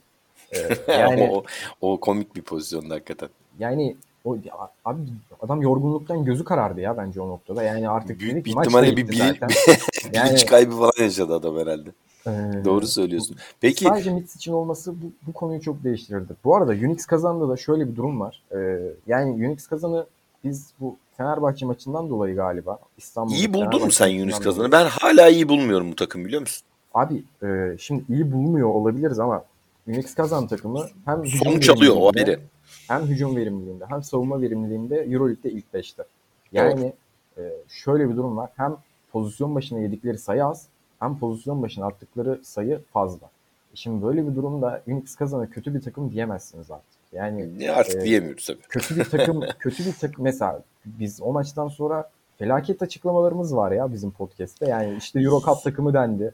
Ee, yani o, o komik bir pozisyonda hakikaten. Yani o abi adam yorgunluktan gözü karardı ya bence o noktada. Yani artık büyük bir ihtimalle bir bilinç, yani, kaybı falan yaşadı adam herhalde. Ee, Doğru söylüyorsun. Peki sadece Mitz için olması bu, bu konuyu çok değiştirirdi. Bu arada Unix kazandı da şöyle bir durum var. Ee, yani Unix kazanı biz bu Fenerbahçe maçından dolayı galiba İstanbul'da İyi buldun mu sen Unix kazanı? Ben hala iyi bulmuyorum bu takım biliyor musun? Abi e, şimdi iyi bulmuyor olabiliriz ama Unix kazan takımı hem sonuç alıyor o ayrı hem hücum verimliliğinde hem savunma verimliliğinde Euroleague'de ilk 5'te. Yani e, şöyle bir durum var. Hem pozisyon başına yedikleri sayı az hem pozisyon başına attıkları sayı fazla. E, şimdi böyle bir durumda Unix kazanı kötü bir takım diyemezsiniz artık. Yani ne artık e, diyemiyoruz tabii. Kötü bir takım, kötü bir takım mesela biz o maçtan sonra felaket açıklamalarımız var ya bizim podcast'te. Yani işte Euro Cup takımı dendi.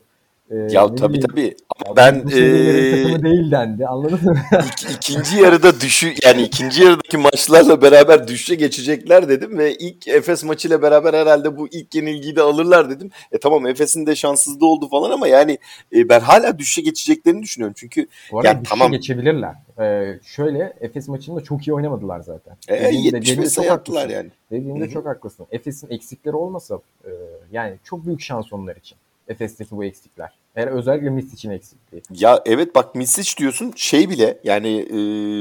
Ee, ya tabii tabii. Ama ben e, takımı değil dendi. Anladın mı? İk, ikinci yarıda düşü yani ikinci yarıdaki maçlarla beraber düşüşe geçecekler dedim ve ilk Efes maçıyla beraber herhalde bu ilk yenilgiyi de alırlar dedim. E tamam Efes'in de şanssızlığı oldu falan ama yani e, ben hala düşüşe geçeceklerini düşünüyorum. Çünkü bu arada yani, tamam geçebilirler. Ee, şöyle Efes maçında çok iyi oynamadılar zaten. E, dediğinde, 75 sayı attılar yani. Dediğinde Hı-hı. çok haklısın. Efes'in eksikleri olmasa e, yani çok büyük şans onlar için. Efes'teki bu eksikler. Eğer özellikle Misic'in eksikliği. Ya evet bak Misic diyorsun şey bile yani e,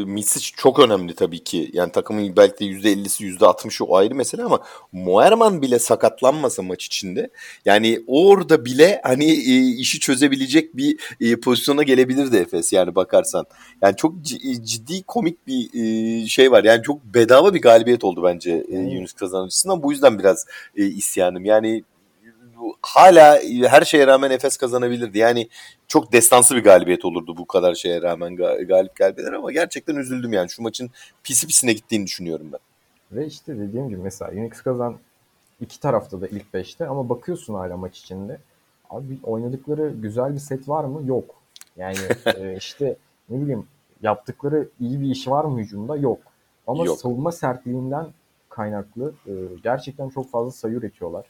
Misic çok önemli tabii ki. Yani takımın belki de %50'si %60'ı o ayrı mesele ama Moerman bile sakatlanmasa maç içinde yani orada bile hani e, işi çözebilecek bir e, pozisyona gelebilirdi Efes yani bakarsan. Yani çok ciddi komik bir e, şey var. Yani çok bedava bir galibiyet oldu bence e, Yunus kazanıcısından. Bu yüzden biraz e, isyanım. Yani hala her şeye rağmen Efes kazanabilirdi. Yani çok destansı bir galibiyet olurdu bu kadar şeye rağmen galip gelmeler ama gerçekten üzüldüm yani. Şu maçın pisi pisine gittiğini düşünüyorum ben. Ve işte dediğim gibi mesela Unix kazan iki tarafta da ilk beşte ama bakıyorsun hala maç içinde. Abi oynadıkları güzel bir set var mı? Yok. Yani e, işte ne bileyim yaptıkları iyi bir iş var mı hücumda? Yok. Ama Yok. savunma sertliğinden kaynaklı e, gerçekten çok fazla sayı üretiyorlar.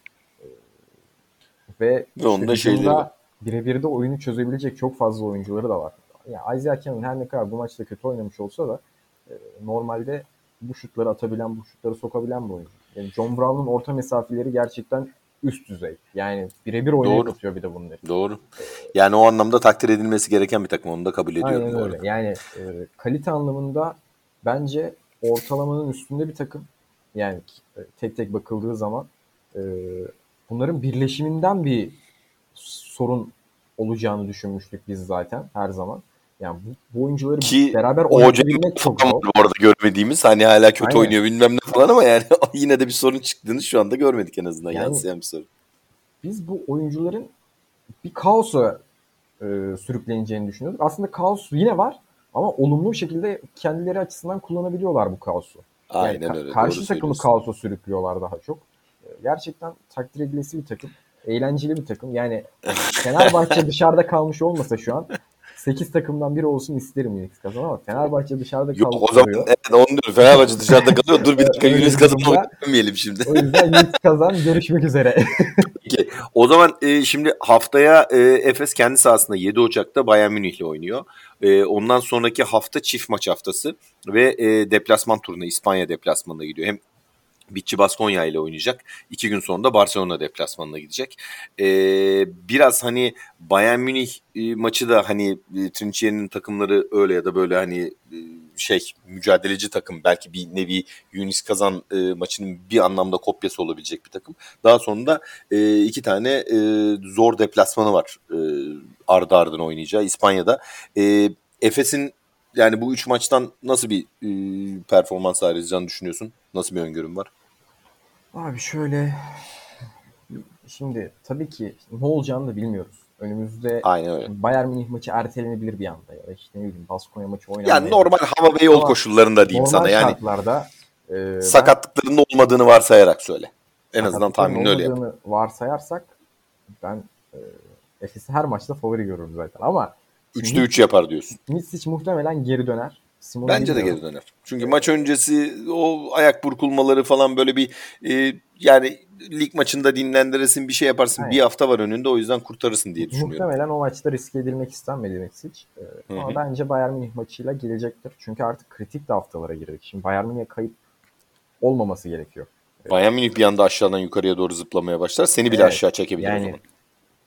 Ve, onda hücumda birebir de oyunu çözebilecek çok fazla oyuncuları da var. Yani Isaiah Cannon her ne kadar bu maçta kötü oynamış olsa da e, normalde bu şutları atabilen, bu şutları sokabilen bir oyuncu. Yani John Brown'un orta mesafeleri gerçekten üst düzey. Yani birebir oynayıp atıyor bir de bunları. Doğru. Yani o anlamda takdir edilmesi gereken bir takım. Onu da kabul ediyorum. Aynen öyle. Yani e, kalite anlamında bence ortalamanın üstünde bir takım. Yani e, tek tek bakıldığı zaman e, bunların birleşiminden bir sorun olacağını düşünmüştük biz zaten her zaman. Yani bu, bu oyuncuları Ki beraber oynatabilmek çok zor. Bu arada görmediğimiz hani hala kötü Aynen. oynuyor bilmem ne falan ama yani yine de bir sorun çıktığını şu anda görmedik en azından yani, yansıyan bir sorun. Biz bu oyuncuların bir kaosa e, sürükleneceğini düşünüyorduk. Aslında kaos yine var ama olumlu şekilde kendileri açısından kullanabiliyorlar bu kaosu. Aynen yani öyle. Karşı takımı kaosa sürüklüyorlar daha çok. Gerçekten takdir edilesi bir takım. Eğlenceli bir takım. Yani Fenerbahçe dışarıda kalmış olmasa şu an 8 takımdan biri olsun isterim Unix kazan ama Fenerbahçe dışarıda kalıyor. Yok o zaman evet onu diyorum. Fenerbahçe dışarıda kalıyor. Dur bir dakika Unix kazanma demeyelim şimdi. o yüzden Unix kazan görüşmek üzere. Peki. O zaman e, şimdi haftaya e, Efes kendi sahasında 7 Ocak'ta Bayern Münih'le oynuyor. E, ondan sonraki hafta çift maç haftası ve e, deplasman turuna İspanya deplasmanına gidiyor. Hem Bitçi Baskonya ile oynayacak. İki gün sonra da Barcelona deplasmanına gidecek. Ee, biraz hani Bayern Münih e, maçı da hani e, Trinchieri'nin takımları öyle ya da böyle hani e, şey mücadeleci takım belki bir nevi Yunis Kazan e, maçının bir anlamda kopyası olabilecek bir takım. Daha sonra da e, iki tane e, zor deplasmanı var e, ardı ardına oynayacağı İspanya'da. E, Efes'in yani bu üç maçtan nasıl bir e, performans sağlayacağını düşünüyorsun? Nasıl bir öngörün var? Abi şöyle şimdi tabii ki ne olacağını da bilmiyoruz. Önümüzde Aynen öyle. Bayern Münih maçı ertelenebilir bir anda ya da işte ne bileyim Baskonya maçı oynanmayabilir. Yani normal hava ve yol koşullarında diyeyim sana yani. şartlarda e, sakatlıklarının olmadığını varsayarak söyle. En azından tahminin öyle yap. varsayarsak ben e, Efes'i her maçta favori görürüm zaten ama 3'te 3 yapar diyorsun. Misic muhtemelen geri döner. Simon Bence de geri döner. Çünkü evet. maç öncesi o ayak burkulmaları falan böyle bir e, yani lig maçında dinlendiresin bir şey yaparsın. Aynen. Bir hafta var önünde o yüzden kurtarırsın diye düşünüyorum. Muhtemelen o maçta riske edilmek istenmedi Misic. Ee, ama bence Bayern Münih maçıyla gelecektir. Çünkü artık kritik de haftalara girdik. Şimdi Bayern Münih'e kayıp olmaması gerekiyor. Bayern Münih bir anda aşağıdan yukarıya doğru zıplamaya başlar. Seni bile evet. aşağı çekebilir yani, o zaman.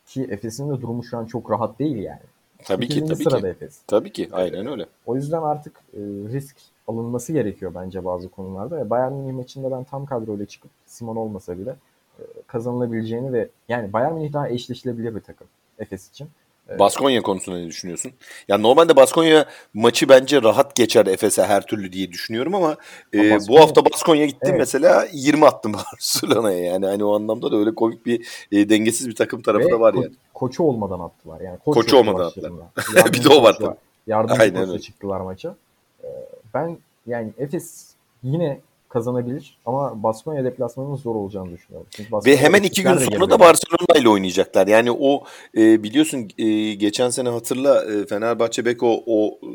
Ki Efes'in de durumu şu an çok rahat değil yani. Tabii ki tabii sırada ki. Efes. Tabii ki aynen öyle. O yüzden artık e, risk alınması gerekiyor bence bazı konularda. Ve Bayern Münih maçında ben tam kadroyla çıkıp Simon olmasa bile e, kazanılabileceğini ve yani Bayern Münih daha eşleşilebilir bir takım Efes için. Baskonya konusunda ne düşünüyorsun? Ya normalde Baskonya maçı bence rahat geçer Efes'e her türlü diye düşünüyorum ama, e, bu hafta Baskonya gitti evet. mesela 20 attım Barcelona'ya yani hani o anlamda da öyle komik bir e, dengesiz bir takım tarafı Ve da var ko- yani. Koçu olmadan attılar yani. Koç koçu olmadan attılar. bir de o var tabii. Yardımcı koçla çıktılar maça. Ee, ben yani Efes yine kazanabilir ama Baskonya deplasmanının zor olacağını düşünüyorum. Çünkü Ve hemen iki gün sonra da Barcelona ile oynayacaklar. Yani o e, biliyorsun e, geçen sene hatırla e, Fenerbahçe Beko o e,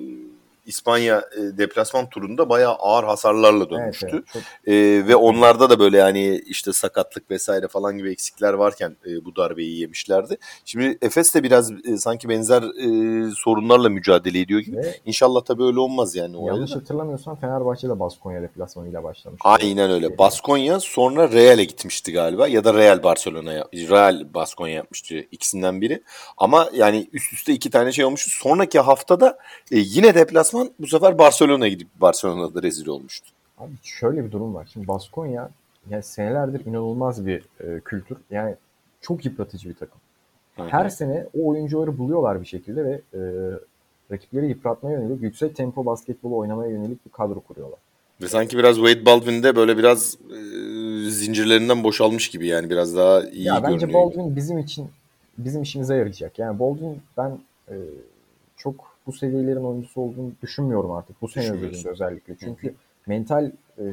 İspanya e, deplasman turunda bayağı ağır hasarlarla dönmüştü. Evet, evet, çok... e, ve onlarda da böyle yani işte sakatlık vesaire falan gibi eksikler varken e, bu darbeyi yemişlerdi. Şimdi Efes de biraz e, sanki benzer e, sorunlarla mücadele ediyor gibi. Ve İnşallah tabii öyle olmaz yani. O yanlış hatırlamıyorsam Fenerbahçe de Baskonya deplasmanıyla başlamış. Aynen öyle. Baskonya sonra Real'e gitmişti galiba ya da Real Barcelona'ya Real Baskonya yapmıştı ikisinden biri. Ama yani üst üste iki tane şey olmuştu. Sonraki haftada e, yine deplasman deplasman bu sefer Barcelona'ya gidip Barcelona'da rezil olmuştu. Abi şöyle bir durum var. Şimdi Baskonya yani senelerdir inanılmaz bir e, kültür. Yani çok yıpratıcı bir takım. Hı-hı. Her sene o oyuncuları buluyorlar bir şekilde ve e, rakipleri yıpratmaya yönelik yüksek tempo basketbolu oynamaya yönelik bir kadro kuruyorlar. Ve sanki biraz Wade Baldwin'de böyle biraz e, zincirlerinden boşalmış gibi yani biraz daha iyi ya bence görünüyor. Baldwin bizim için bizim işimize yarayacak. Yani Baldwin ben e, bu seviyelerin oyuncusu olduğunu düşünmüyorum artık. Bu sene özelinde özellikle. Çünkü mental e,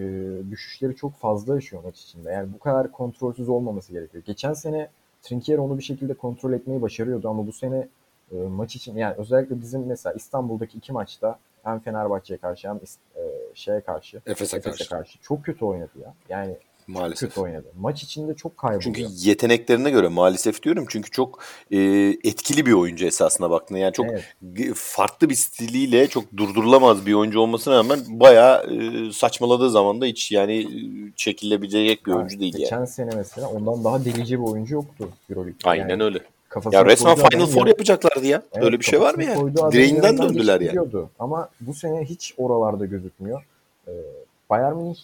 düşüşleri çok fazla yaşıyor maç içinde. Yani bu kadar kontrolsüz olmaması gerekiyor. Geçen sene Trinkier onu bir şekilde kontrol etmeyi başarıyordu ama bu sene e, maç için yani özellikle bizim mesela İstanbul'daki iki maçta hem Fenerbahçe'ye karşı hem e, şeye karşı Efes'e karşı. karşı çok kötü oynadı ya. Yani Maalesef. kötü oynadı. Maç içinde çok kayboluyor. Çünkü yeteneklerine göre maalesef diyorum. Çünkü çok e, etkili bir oyuncu esasına baktığında. Yani çok evet. farklı bir stiliyle çok durdurulamaz bir oyuncu olmasına rağmen bayağı e, saçmaladığı zaman da hiç yani e, çekilebilecek bir yani, oyuncu değil geçen yani. sene mesela ondan daha delici bir oyuncu yoktu Euroleague'de. Aynen yani, öyle. Ya resmen Final Four yapacaklardı ya. Evet, Öyle bir şey var mı yani? Direğinden döndüler yani. Ama bu sene hiç oralarda gözükmüyor. Ee, Bayern Münih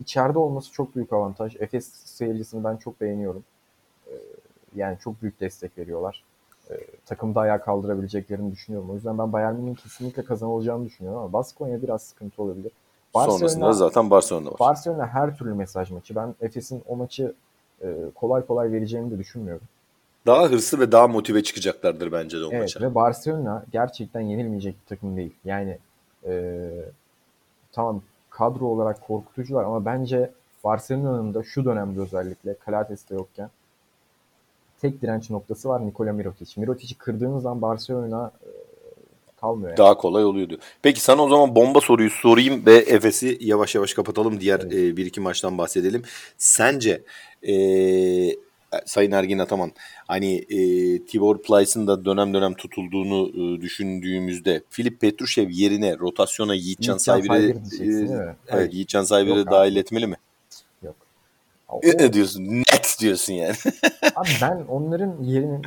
içeride olması çok büyük avantaj. Efes seyircisini ben çok beğeniyorum. Ee, yani çok büyük destek veriyorlar. Ee, takımda ayağa kaldırabileceklerini düşünüyorum. O yüzden ben Bayern Münih'in kesinlikle kazanılacağını düşünüyorum ama Baskonya biraz sıkıntı olabilir. Barcelona, Sonrasında zaten Barcelona var. Barcelona her türlü mesaj maçı. Ben Efes'in o maçı e, kolay kolay vereceğini de düşünmüyorum. Daha hırslı ve daha motive çıkacaklardır bence de o evet, maça. Ve Barcelona gerçekten yenilmeyecek bir takım değil. Yani e, tamam kadro olarak korkutucular ama bence Barcelona'nın da şu dönemde özellikle Calates'te yokken tek direnç noktası var Nikola Mirotic. Mirotic'i kırdığınız zaman Barcelona e, kalmıyor. Yani. Daha kolay oluyordu. Peki sana o zaman bomba soruyu sorayım ve Efes'i yavaş yavaş kapatalım. Diğer evet. e, bir iki maçtan bahsedelim. Sence e, Sayın Ergin Ataman hani e, Tibor Plyce'ın da dönem dönem tutulduğunu e, düşündüğümüzde Filip Petrushev yerine rotasyona Yiğitcan Sayvir'i e, evet, Yiğitcan Sayvir'i dahil etmeli mi? Yok. O, ne diyorsun? Net diyorsun yani. abi ben onların yerinin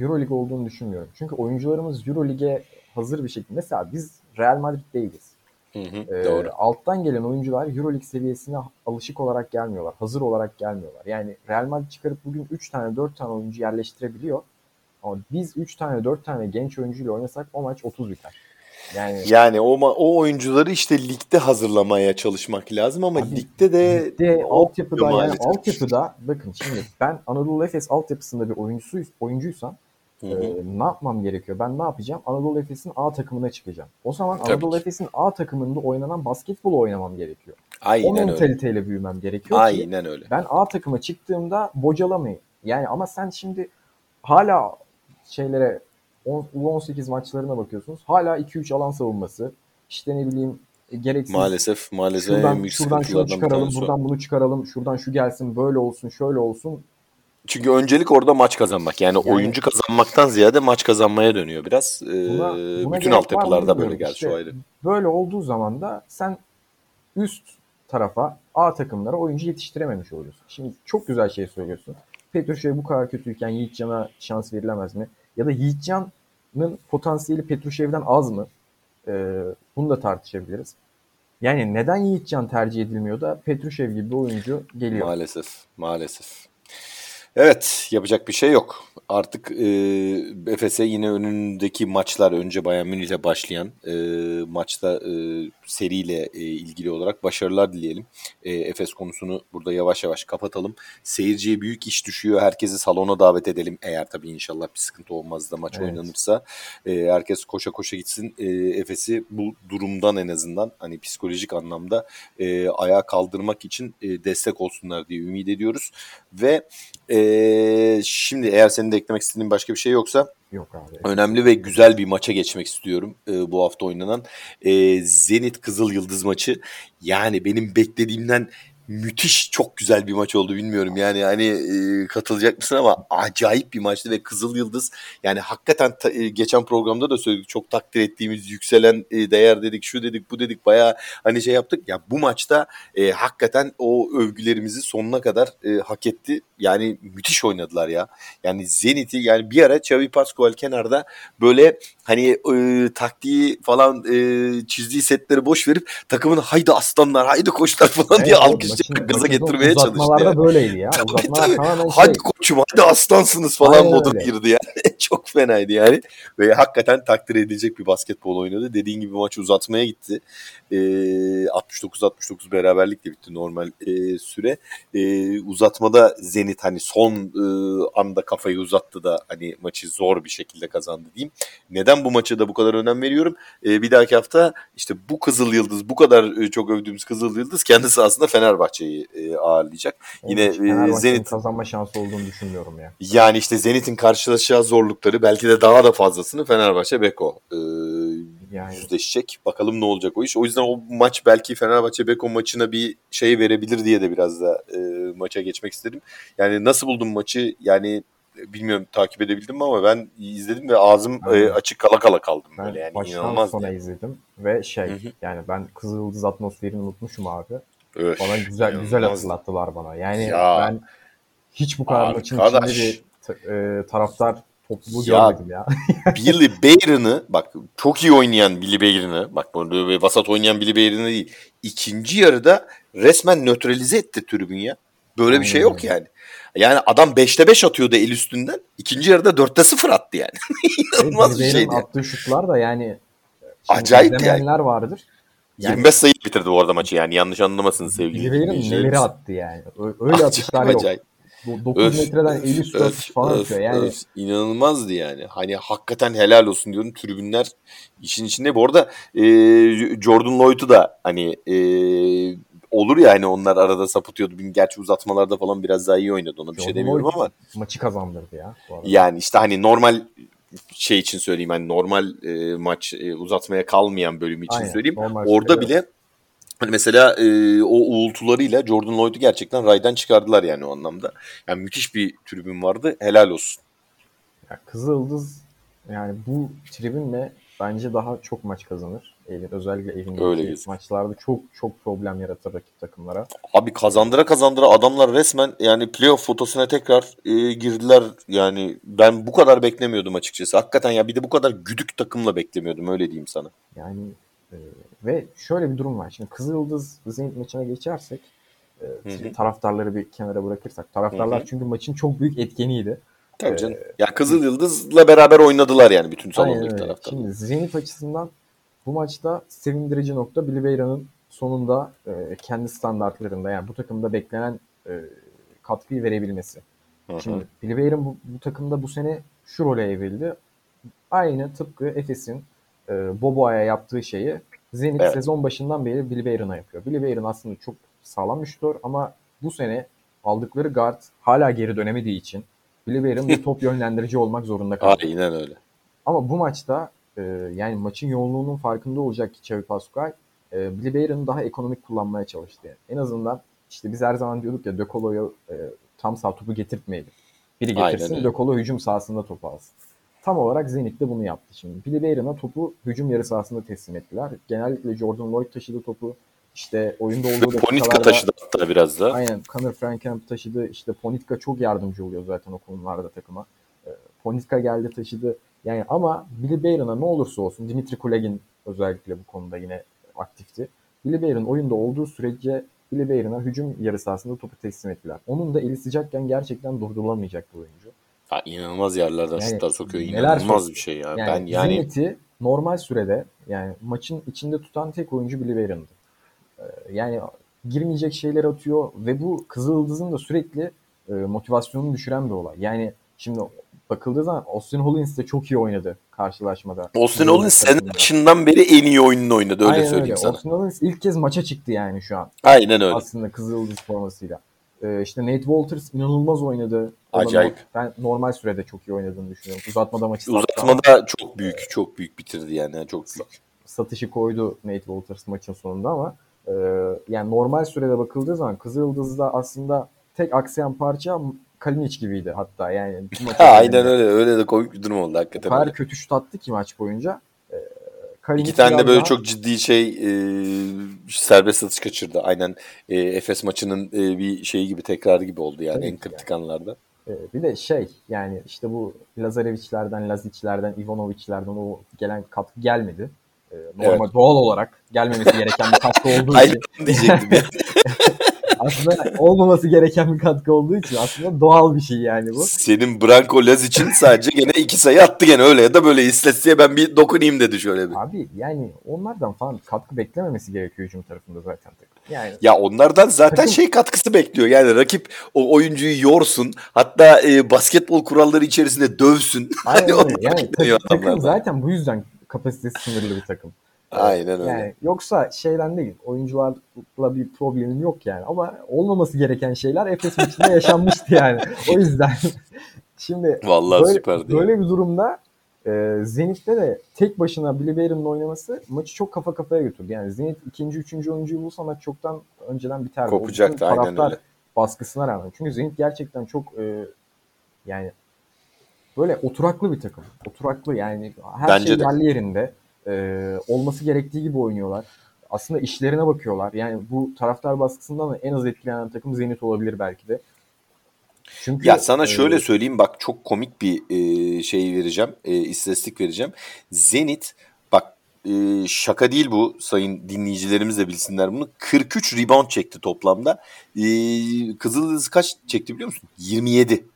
Euroleague olduğunu düşünmüyorum. Çünkü oyuncularımız Euroleague'e hazır bir şekilde. Mesela biz Real Madrid değiliz. Hı hı, ee, doğru. Alttan gelen oyuncular Euroleague seviyesine alışık olarak gelmiyorlar. Hazır olarak gelmiyorlar. Yani Real Madrid çıkarıp bugün 3 tane 4 tane oyuncu yerleştirebiliyor. Ama biz 3 tane 4 tane genç oyuncuyla oynasak o maç 30 biter. Yani, yani o o oyuncuları işte ligde hazırlamaya çalışmak lazım ama abi, ligde de ligde altyapıda yani altyapıda bakın şimdi ben Anadolu Efes altyapısında bir oyuncusu oyuncuysam Hı hı. Ee, ne yapmam gerekiyor? Ben ne yapacağım? Anadolu Efes'in A takımına çıkacağım. O zaman Tabii Anadolu Efes'in A takımında oynanan basketbol oynamam gerekiyor. Aynen o mentaliteyle öyle. büyümem gerekiyor Aynen ki öyle. ben A takıma çıktığımda bocalamayayım. Yani ama sen şimdi hala şeylere 18 maçlarına bakıyorsunuz. Hala 2-3 alan savunması. İşte ne bileyim e, gereksiz. Maalesef maalesef şuradan, şuradan şunu çıkaralım, buradan bunu çıkaralım, şuradan şu gelsin, böyle olsun, şöyle olsun. Çünkü öncelik orada maç kazanmak. Yani, yani oyuncu kazanmaktan ziyade maç kazanmaya dönüyor biraz. Ee, buna, buna bütün altyapılarda böyle geldi işte, şu ayrı. Böyle olduğu zaman da sen üst tarafa A takımlara oyuncu yetiştirememiş oluyorsun. Şimdi çok güzel şey söylüyorsun. Petruşev'e bu kadar kötüyken Yiğitcan'a şans verilemez mi? Ya da Yiğitcan'ın potansiyeli Petruşev'den az mı? Ee, bunu da tartışabiliriz. Yani neden Yiğitcan tercih edilmiyor da Petruşev gibi bir oyuncu geliyor? Maalesef, maalesef. Evet yapacak bir şey yok. Artık e, Efes'e yine önündeki maçlar önce Bayern Münih'le başlayan e, maçta e, seriyle e, ilgili olarak başarılar dileyelim. E, Efes konusunu burada yavaş yavaş kapatalım. Seyirciye büyük iş düşüyor. Herkesi salona davet edelim. Eğer tabii inşallah bir sıkıntı olmaz da maç evet. oynanırsa. E, herkes koşa koşa gitsin. E, Efes'i bu durumdan en azından hani psikolojik anlamda e, ayağa kaldırmak için e, destek olsunlar diye ümit ediyoruz. Ve e, şimdi eğer senin de eklemek istediğin başka bir şey yoksa Yok abi. Önemli ve güzel bir maça geçmek istiyorum e, bu hafta oynanan. E, Zenit Kızıl Yıldız maçı. Yani benim beklediğimden müthiş çok güzel bir maç oldu bilmiyorum. Yani hani e, katılacak mısın ama acayip bir maçtı ve Kızıl Yıldız yani hakikaten ta, e, geçen programda da söyledik çok takdir ettiğimiz yükselen e, değer dedik şu dedik bu dedik baya hani şey yaptık. Ya bu maçta e, hakikaten o övgülerimizi sonuna kadar e, hak etti. Yani müthiş oynadılar ya. Yani Zenit'i yani bir ara Xavi Pascual kenarda böyle hani e, taktiği falan e, çizdiği setleri boş verip takımın haydi aslanlar haydi koçlar falan evet, diye alkış Maçın, gaza getirmeye çalıştı. Uzatmalarda yani. böyleydi ya. Uzatmalar tamamen Hadi şey... koçum hadi aslansınız falan modu girdi yani. Çok fenaydı yani. Ve hakikaten takdir edilecek bir basketbol oynadı. Dediğin gibi maç uzatmaya gitti. Ee, 69-69 beraberlikle bitti normal e, süre. E, uzatmada Zenit hani son e, anda kafayı uzattı da hani maçı zor bir şekilde kazandı diyeyim. Neden bu maça da bu kadar önem veriyorum? E, bir dahaki hafta işte bu Kızıl Yıldız bu kadar e, çok övdüğümüz Kızıl Yıldız kendisi aslında Fenerbahçe'yi e, ağırlayacak. Yine e, Zenit kazanma şansı olduğunu düşünmüyorum ya. Yani işte Zenit'in karşılaşacağı zorlukları belki de daha da fazlasını Fenerbahçe Beko e, yani. yüzleşecek. Bakalım ne olacak o iş. O yüzden o maç belki Fenerbahçe Beko maçına bir şey verebilir diye de biraz da e, maça geçmek istedim. Yani nasıl buldun maçı? Yani bilmiyorum takip edebildim mi ama ben izledim ve ağzım e, açık kala kala kaldım ben böyle yani baştan inanılmaz sona yani. izledim ve şey Hı-hı. yani ben Kızıldız atmosferini unutmuşum abi. Öf, bana güzel güzel hatırlattılar bana. Yani ya, ben hiç bu kadar maçın içinde bir e, taraftar topluluğu ya, görmedim ya. Billy Bayron'ı bak çok iyi oynayan Billy Bayron'ı bak böyle vasat oynayan Billy Bayron'ı değil. ikinci yarıda resmen nötralize etti tribün ya. Böyle bir şey yok yani. Yani adam 5'te 5 atıyordu el üstünden. İkinci yarıda 4'te 0 attı yani. İnanılmaz bir şeydi. attığı şutlar da yani acayip yani. vardır. Yani, 25 sayı bitirdi bu arada maçı yani yanlış anlamasın sevgili dinleyicilerimiz. neleri attı yani. Öyle atışlar yok. Acayip. 9 öf, metreden el üstü öf, atış falan öf, yani. Öf, inanılmazdı yani. Hani hakikaten helal olsun diyorum. Tribünler işin içinde. Bu arada e, Jordan Lloyd'u da hani e, olur ya hani onlar arada sapıtıyordu. Gerçi uzatmalarda falan biraz daha iyi oynadı. Ona bir şey Jordan şey demiyorum Lloyd ama. Maçı kazandırdı ya. Yani işte hani normal şey için söyleyeyim hani normal e, maç e, uzatmaya kalmayan bölümü için Aynen, söyleyeyim. Orada bile Hani mesela e, o uğultularıyla Jordan Lloyd'u gerçekten raydan çıkardılar yani o anlamda. Yani müthiş bir tribün vardı. Helal olsun. Ya Kızıldız yani bu tribünle bence daha çok maç kazanır. Evin, özellikle evindeki maçlarda çok çok problem yaratır rakip takımlara. Abi kazandıra kazandıra adamlar resmen yani playoff fotosuna tekrar e, girdiler. Yani ben bu kadar beklemiyordum açıkçası. Hakikaten ya bir de bu kadar güdük takımla beklemiyordum öyle diyeyim sana. Yani e, ve şöyle bir durum var. Şimdi Kızıldız Zenit maçına geçersek e, taraftarları bir kenara bırakırsak. Taraftarlar Hı-hı. çünkü maçın çok büyük etkeniydi. Tabii canım. Ee, ya Kızıl Yıldız'la beraber oynadılar yani bütün salondaki taraftar. Şimdi Zenit açısından bu maçta sevindirici nokta Billy Beyra'nın sonunda e, kendi standartlarında yani bu takımda beklenen e, katkıyı verebilmesi. Hı-hı. Şimdi Billy Beyra'nın bu, bu takımda bu sene şu role evrildi. Aynı tıpkı Efes'in e, Boboa'ya yaptığı şeyi Zenit evet. sezon başından beri Bayron'a yapıyor. Bayron aslında çok sağlam bir şutör ama bu sene aldıkları guard hala geri dönemediği için Bayron bir top yönlendirici olmak zorunda kaldı. Aynen öyle. Ama bu maçta e, yani maçın yoğunluğunun farkında olacak ki Xavi Pascual e, Bayron'u daha ekonomik kullanmaya çalıştı. Yani. En azından işte biz her zaman diyorduk ya De Colo'ya e, tam sağ topu getirtmeyelim. Biri getirsin De Colo hücum sahasında topu alsın. Tam olarak Zenit de bunu yaptı şimdi. Billy Bayron'a topu hücum yarı sahasında teslim ettiler. Genellikle Jordan Lloyd taşıdı topu. İşte oyunda olduğu. Ponitka taşıdı hatta biraz da. Aynen. Connor Frankamp taşıdı. İşte Ponitka çok yardımcı oluyor zaten o konularda takıma. Ee, Ponitka geldi taşıdı. Yani ama Billy Bayron'a ne olursa olsun Dimitri Kulagin özellikle bu konuda yine aktifti. Billy Bayron oyunda olduğu sürece Billy Bayron'a hücum yarı sahasında topu teslim ettiler. Onun da eli sıcakken gerçekten durdurulamayacak bir oyuncu. Ya inanılmaz yerlerden yani, şutlar sokuyor. İnanılmaz bir şey ya. Yani ben yani Zenit'i normal sürede yani maçın içinde tutan tek oyuncu Billy Barron'dı. Ee, yani girmeyecek şeyler atıyor ve bu Kızıldız'ın da sürekli e, motivasyonunu düşüren bir olay. Yani şimdi bakıldığı zaman Austin Hollins de çok iyi oynadı karşılaşmada. Austin Hollins senin başından beri en iyi oyununu oynadı öyle Aynen söyleyeyim öyle. sana. Austin Hollins ilk kez maça çıktı yani şu an. Aynen öyle. Aslında Kızıldız formasıyla. Ee, işte Nate Walters inanılmaz oynadı. Acayip. Ben normal sürede çok iyi oynadığını düşünüyorum. Uzatmada maçı Uzatmada ama. çok büyük, çok büyük bitirdi yani. Çok büyük. Satışı koydu Nate Walters maçın sonunda ama e, yani normal sürede bakıldığı zaman Kızıldız'da aslında tek aksayan parça Kalinic gibiydi hatta yani. ha, aynen öyle. Öyle de komik bir durum oldu hakikaten. O kadar kötü şut attı ki maç boyunca. Kalinic İki tane de böyle daha... çok ciddi şey e, serbest atış kaçırdı. Aynen e, Efes maçının e, bir şeyi gibi tekrarı gibi oldu yani Tabii en kritik yani. anlarda. E, bir de şey yani işte bu Lazarevic'lerden, Lazic'lerden, Ivanovic'lerden o gelen katkı gelmedi. E, normal evet. doğal olarak gelmemesi gereken bir katkı olduğu için. Diyecektim. aslında olmaması gereken bir katkı olduğu için aslında doğal bir şey yani bu. Senin Branko Laz için sadece gene iki sayı attı gene öyle ya da böyle istatistiğe ben bir dokunayım dedi şöyle bir. Abi yani onlardan falan katkı beklememesi gerekiyor hücum tarafında zaten. Yani ya onlardan zaten takım... şey katkısı bekliyor. Yani rakip o oyuncuyu yorsun. Hatta e, basketbol kuralları içerisinde dövsün. Aynen öyle. Yani takım, takım zaten bu yüzden kapasitesi sınırlı bir takım. Aynen öyle. Yani yoksa şeyden değil. Oyuncularla bir problemim yok yani. Ama olmaması gereken şeyler Efes maçında yaşanmıştı yani. O yüzden şimdi Vallahi böyle, süperdi. Böyle bir durumda e, Zenit'te de tek başına Billy Bayron'un oynaması maçı çok kafa kafaya götürdü. Yani Zenit ikinci, üçüncü oyuncuyu bulsa maç çoktan önceden biterdi. Kopacaktı aynen öyle. baskısına rağmen. Çünkü Zenit gerçekten çok e, yani böyle oturaklı bir takım. Oturaklı yani her Bence şey de. yerli yerinde e, olması gerektiği gibi oynuyorlar. Aslında işlerine bakıyorlar. Yani bu taraftar baskısından da en az etkilenen takım Zenit olabilir belki de. Çünkü, ya sana şöyle söyleyeyim bak çok komik bir e, şey vereceğim, e, istatistik vereceğim. Zenit bak e, şaka değil bu sayın dinleyicilerimiz de bilsinler bunu. 43 rebound çekti toplamda. E, Kızıldız kaç çekti biliyor musun? 27.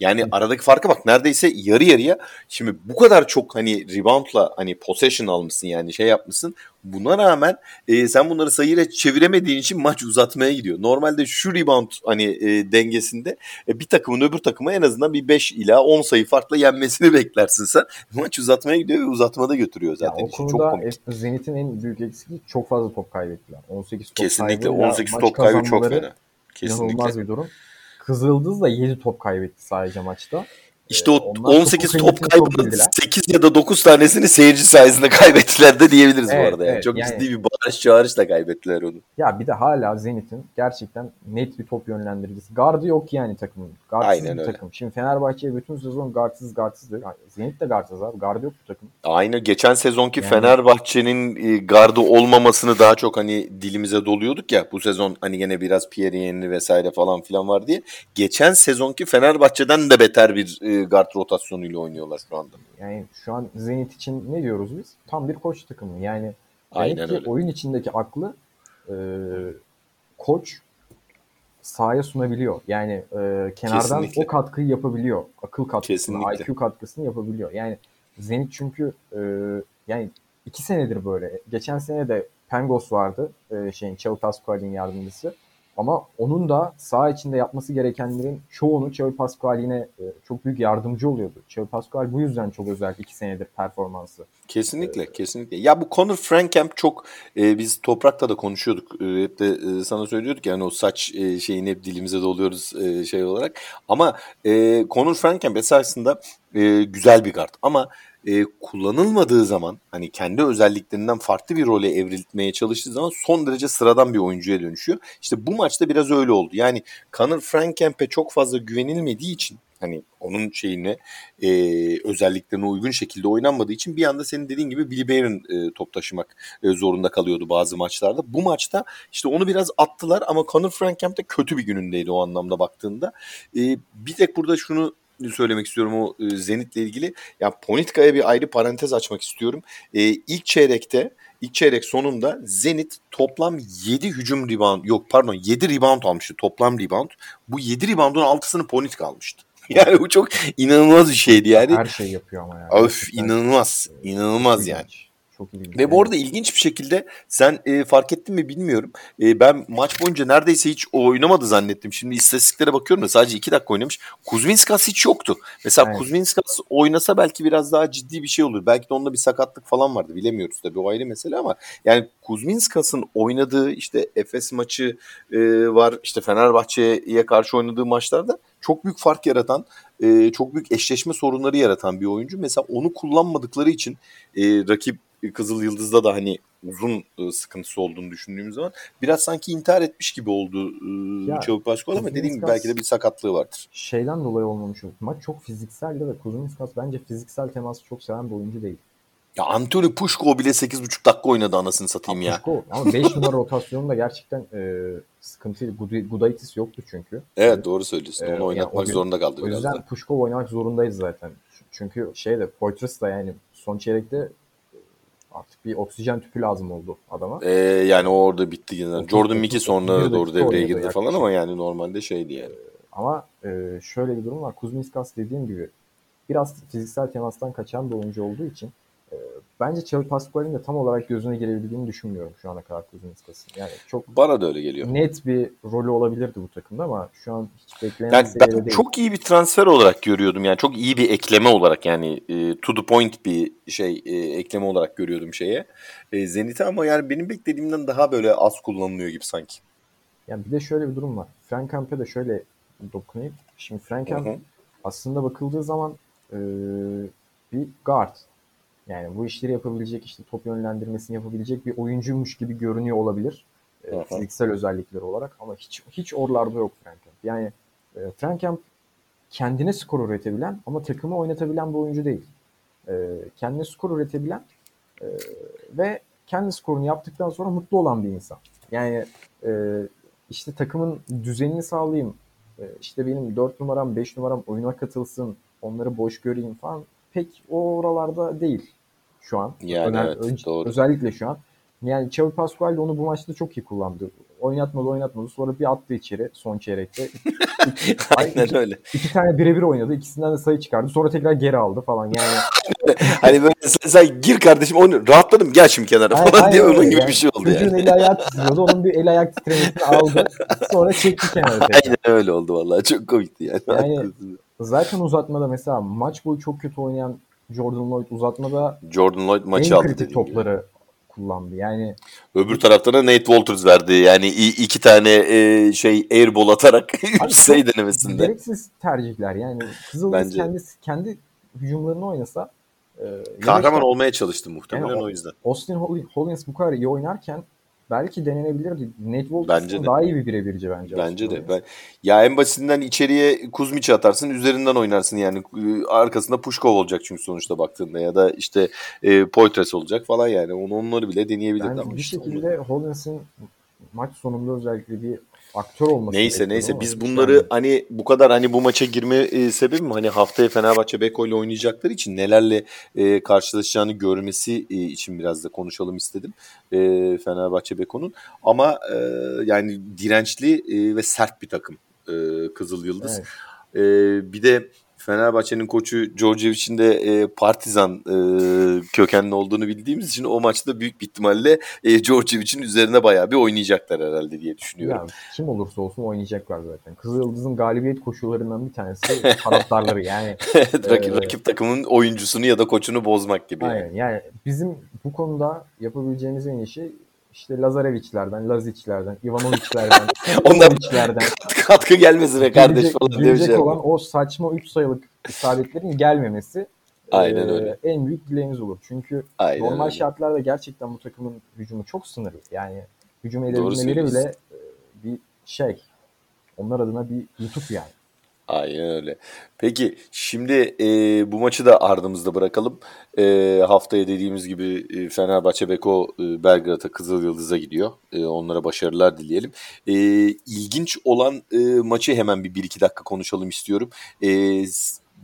Yani aradaki farka bak neredeyse yarı yarıya. Şimdi bu kadar çok hani reboundla hani possession almışsın yani şey yapmışsın. Buna rağmen e, sen bunları sayıyla çeviremediğin için maç uzatmaya gidiyor. Normalde şu rebound hani e, dengesinde e, bir takımın öbür takıma en azından bir 5 ila 10 sayı farkla yenmesini beklersin sen. Maç uzatmaya gidiyor ve uzatmada götürüyor zaten. Ya, o konuda çok komik. Zenit'in en büyük eksikliği çok fazla top kaybettiler. 18 top Kesinlikle 18 top kaybı çok fena. Kesinlikle. İnanılmaz bir durum. Kızıldız da 7 top kaybetti sadece maçta. İşte o Onlar 18 top kaybının 8 ya da 9 tanesini seyirci sayesinde kaybettiler de diyebiliriz evet, bu arada. Yani. Evet, Çok yani, ciddi bir bağırış çağırışla kaybettiler onu. Ya bir de hala Zenit'in gerçekten net bir top yönlendiricisi. Gardı yok yani takımın. Gardsız Aynen bir öyle. takım. Şimdi Fenerbahçe'ye bütün sezon gardsız gardsız. Zenit de gardsız abi. Gardı yok bu takım. Aynı geçen sezonki yani. Fenerbahçe'nin e, gardı olmamasını daha çok hani dilimize doluyorduk ya. Bu sezon hani gene biraz Pierre Yeni vesaire falan filan var diye. Geçen sezonki Fenerbahçe'den de beter bir e, guard rotasyonuyla oynuyorlar şu anda. Yani şu an Zenit için ne diyoruz biz? Tam bir koç takımı. Yani öyle. oyun içindeki aklı e, koç sahaya sunabiliyor. Yani e, kenardan Kesinlikle. o katkıyı yapabiliyor. Akıl katkısını, Kesinlikle. IQ katkısını yapabiliyor. Yani Zenit çünkü e, yani iki senedir böyle. Geçen sene de Pengos vardı. E, şeyin Çavu Pascual'in yardımcısı. Ama onun da saha içinde yapması gerekenlerin çoğunu Xavi Pascual'ine e, çok büyük yardımcı oluyordu. Xavi Pascual bu yüzden çok özel iki senedir performansı. Kesinlikle, ee, kesinlikle. Ya bu Conor Frankamp çok e, biz Toprak'ta da konuşuyorduk. E, hep de e, sana söylüyorduk yani o saç e, şeyini hep dilimize doluyoruz e, şey olarak. Ama e, Conor Frankamp esasında e, güzel bir kart. Ama e, kullanılmadığı zaman hani kendi özelliklerinden farklı bir role evrilmeye çalıştığı zaman son derece sıradan bir oyuncuya dönüşüyor. İşte bu maçta biraz öyle oldu. Yani Conor Frankamp'e çok fazla güvenilmediği için hani onun şeyine e, özelliklerine uygun şekilde oynanmadığı için bir anda senin dediğin gibi Billy Bayron e, top taşımak e, zorunda kalıyordu bazı maçlarda. Bu maçta işte onu biraz attılar ama Conor Frankamp de kötü bir günündeydi o anlamda baktığında. E, bir tek burada şunu söylemek istiyorum o e, Zenit'le ilgili. Ya Ponitka'ya bir ayrı parantez açmak istiyorum. E, ilk çeyrekte ilk çeyrek sonunda Zenit toplam 7 hücum rebound yok pardon 7 rebound almıştı toplam rebound. Bu 7 reboundun 6'sını Ponitka almıştı. Yani bu çok inanılmaz bir şeydi yani. Her şey yapıyor ama yani. Öf inanılmaz. inanılmaz yani. Çok ilginç. Ve bu arada ilginç bir şekilde sen e, fark ettin mi bilmiyorum. E, ben maç boyunca neredeyse hiç oynamadı zannettim. Şimdi istatistiklere bakıyorum da sadece iki dakika oynamış. Kuzminskas hiç yoktu. Mesela evet. Kuzminskas oynasa belki biraz daha ciddi bir şey olur. Belki de onda bir sakatlık falan vardı. Bilemiyoruz tabii o ayrı mesele ama yani Kuzminskas'ın oynadığı işte Efes maçı e, var. işte Fenerbahçe'ye karşı oynadığı maçlarda çok büyük fark yaratan, e, çok büyük eşleşme sorunları yaratan bir oyuncu. Mesela onu kullanmadıkları için e, rakip Kızıl Yıldız'da da hani uzun e, sıkıntısı olduğunu düşündüğümüz zaman biraz sanki intihar etmiş gibi oldu e, Çabuk Başkoğlu ama dediğim gibi belki de bir sakatlığı vardır. Şeyden dolayı olmamış. Maç çok fizikseldi ve Kuzminskas bence fiziksel teması çok seven bir oyuncu değil. Ya Antonio Pushko bile 8,5 dakika oynadı anasını satayım ya. Pushko ama 5 numara rotasyonunda gerçekten e, sıkıntıydı. Gudaitis yoktu çünkü. Evet doğru söylüyorsun. Onu e, oynatmak yani zorunda kaldı biraz O yüzden da. Pushkov oynamak zorundayız zaten. Çünkü şeyde Poitras da yani son çeyrekte artık bir oksijen tüpü lazım oldu adama. Ee, yani o orada bitti. Yani. Jordan Mickey sonra doğru devreye girdi falan ama yani normalde şeydi yani. Ama e, şöyle bir durum var. Kuzmiskas dediğim gibi biraz fiziksel temastan kaçan bir oyuncu olduğu için bence Xavi Pascual'in de tam olarak gözüne girebildiğini düşünmüyorum şu ana kadar Kuzmiskas'ın. Yani çok bana da öyle geliyor. Net bir rolü olabilirdi bu takımda ama şu an hiç beklenen yani ben değil. Çok iyi bir transfer olarak görüyordum. Yani çok iyi bir ekleme olarak yani e, to the point bir şey e, ekleme olarak görüyordum şeye. E, Zenit'e ama yani benim beklediğimden daha böyle az kullanılıyor gibi sanki. Yani bir de şöyle bir durum var. Frank Camp'e de şöyle dokunayım. Şimdi Frank Camp aslında bakıldığı zaman e, bir guard. Yani bu işleri yapabilecek, işte top yönlendirmesini yapabilecek bir oyuncuymuş gibi görünüyor olabilir. E, fiziksel özellikleri olarak ama hiç hiç oralarda yok Frank Camp. Yani e, Frank Camp kendine skor üretebilen ama takımı oynatabilen bir oyuncu değil. E, kendine skor üretebilen e, ve kendi skorunu yaptıktan sonra mutlu olan bir insan. Yani e, işte takımın düzenini sağlayayım, e, işte benim 4 numaram, 5 numaram oyuna katılsın, onları boş göreyim falan pek o oralarda değil şu an. Yani Öner, evet, doğru. Özellikle şu an. Yani Xavi Pascual de onu bu maçta çok iyi kullandı. Oynatmadı oynatmadı. Sonra bir attı içeri son çeyrekte. Aynen iki, öyle. İki tane birebir oynadı. İkisinden de sayı çıkardı. Sonra tekrar geri aldı falan. Yani hani böyle sen, sen gir kardeşim onu rahatladım gel şimdi kenara falan aynen, diye onun gibi yani. bir şey oldu Çocuğun yani. eli ayağı titriyordu. Onun bir el ayak titremesini aldı. Sonra çekti kenara tekrar. Aynen öyle oldu vallahi. Çok komikti yani. Yani zaten uzatmada mesela maç boyu çok kötü oynayan Jordan Lloyd uzatmada Jordan Lloyd maçı en aldı kritik topları gibi. kullandı. Yani öbür taraftan da Nate Walters verdi. Yani iki tane e, şey airball atarak sayı denemesinde. Gereksiz tercihler. Yani Kızıldız kendi kendi hücumlarını oynasa e, kahraman olmaya çalıştı muhtemelen yani o, o yüzden. Austin Hollins bu kadar iyi oynarken belki denenebilirdi. Nate Wolf'un daha iyi bir birebirci bence. Bence de. Ben, ya en basitinden içeriye Kuzmic'i atarsın üzerinden oynarsın yani arkasında Pushkov olacak çünkü sonuçta baktığında ya da işte e, Poitres olacak falan yani onu onları bile deneyebilirdi yani ama bir işte şekilde Hollins'in maç sonunda özellikle bir aktör olması. Neyse neyse biz bunları yani. hani bu kadar hani bu maça girme e, sebebim hani haftaya Fenerbahçe Beko ile oynayacakları için nelerle e, karşılaşacağını görmesi e, için biraz da konuşalım istedim. E, Fenerbahçe Beko'nun ama e, yani dirençli e, ve sert bir takım e, Kızıl Yıldız. Evet. E, bir de Fenerbahçe'nin koçu Djordjevic'in de e, partizan e, kökenli olduğunu bildiğimiz için o maçta büyük bir ihtimalle e, Djordjevic'in üzerine bayağı bir oynayacaklar herhalde diye düşünüyorum. Yani, kim olursa olsun oynayacaklar zaten. Kızıldız'ın galibiyet koşullarından bir tanesi taraftarları yani. rakip, e, rakip takımın oyuncusunu ya da koçunu bozmak gibi. Aynen yani bizim bu konuda yapabileceğimiz en iyi şey işte Lazarevic'lerden, Lazic'lerden, Ivanovic'lerden, Ivanoviç'lerden katkı gelmesi be kardeş falan diye bir şey. olan o saçma 3 sayılık isabetlerin gelmemesi Aynen e, öyle. en büyük dileğimiz olur. Çünkü Aynen normal öyle. şartlarda gerçekten bu takımın hücumu çok sınırlı. Yani hücum edebilmeleri bile e, bir şey. Onlar adına bir YouTube yani. Aynen öyle. Peki şimdi e, bu maçı da ardımızda bırakalım. E, haftaya dediğimiz gibi e, Fenerbahçe Beko e, Belgrad'a Kızıl Yıldız'a gidiyor. E, onlara başarılar dileyelim. E, ilginç olan e, maçı hemen bir, bir iki dakika konuşalım istiyorum. E,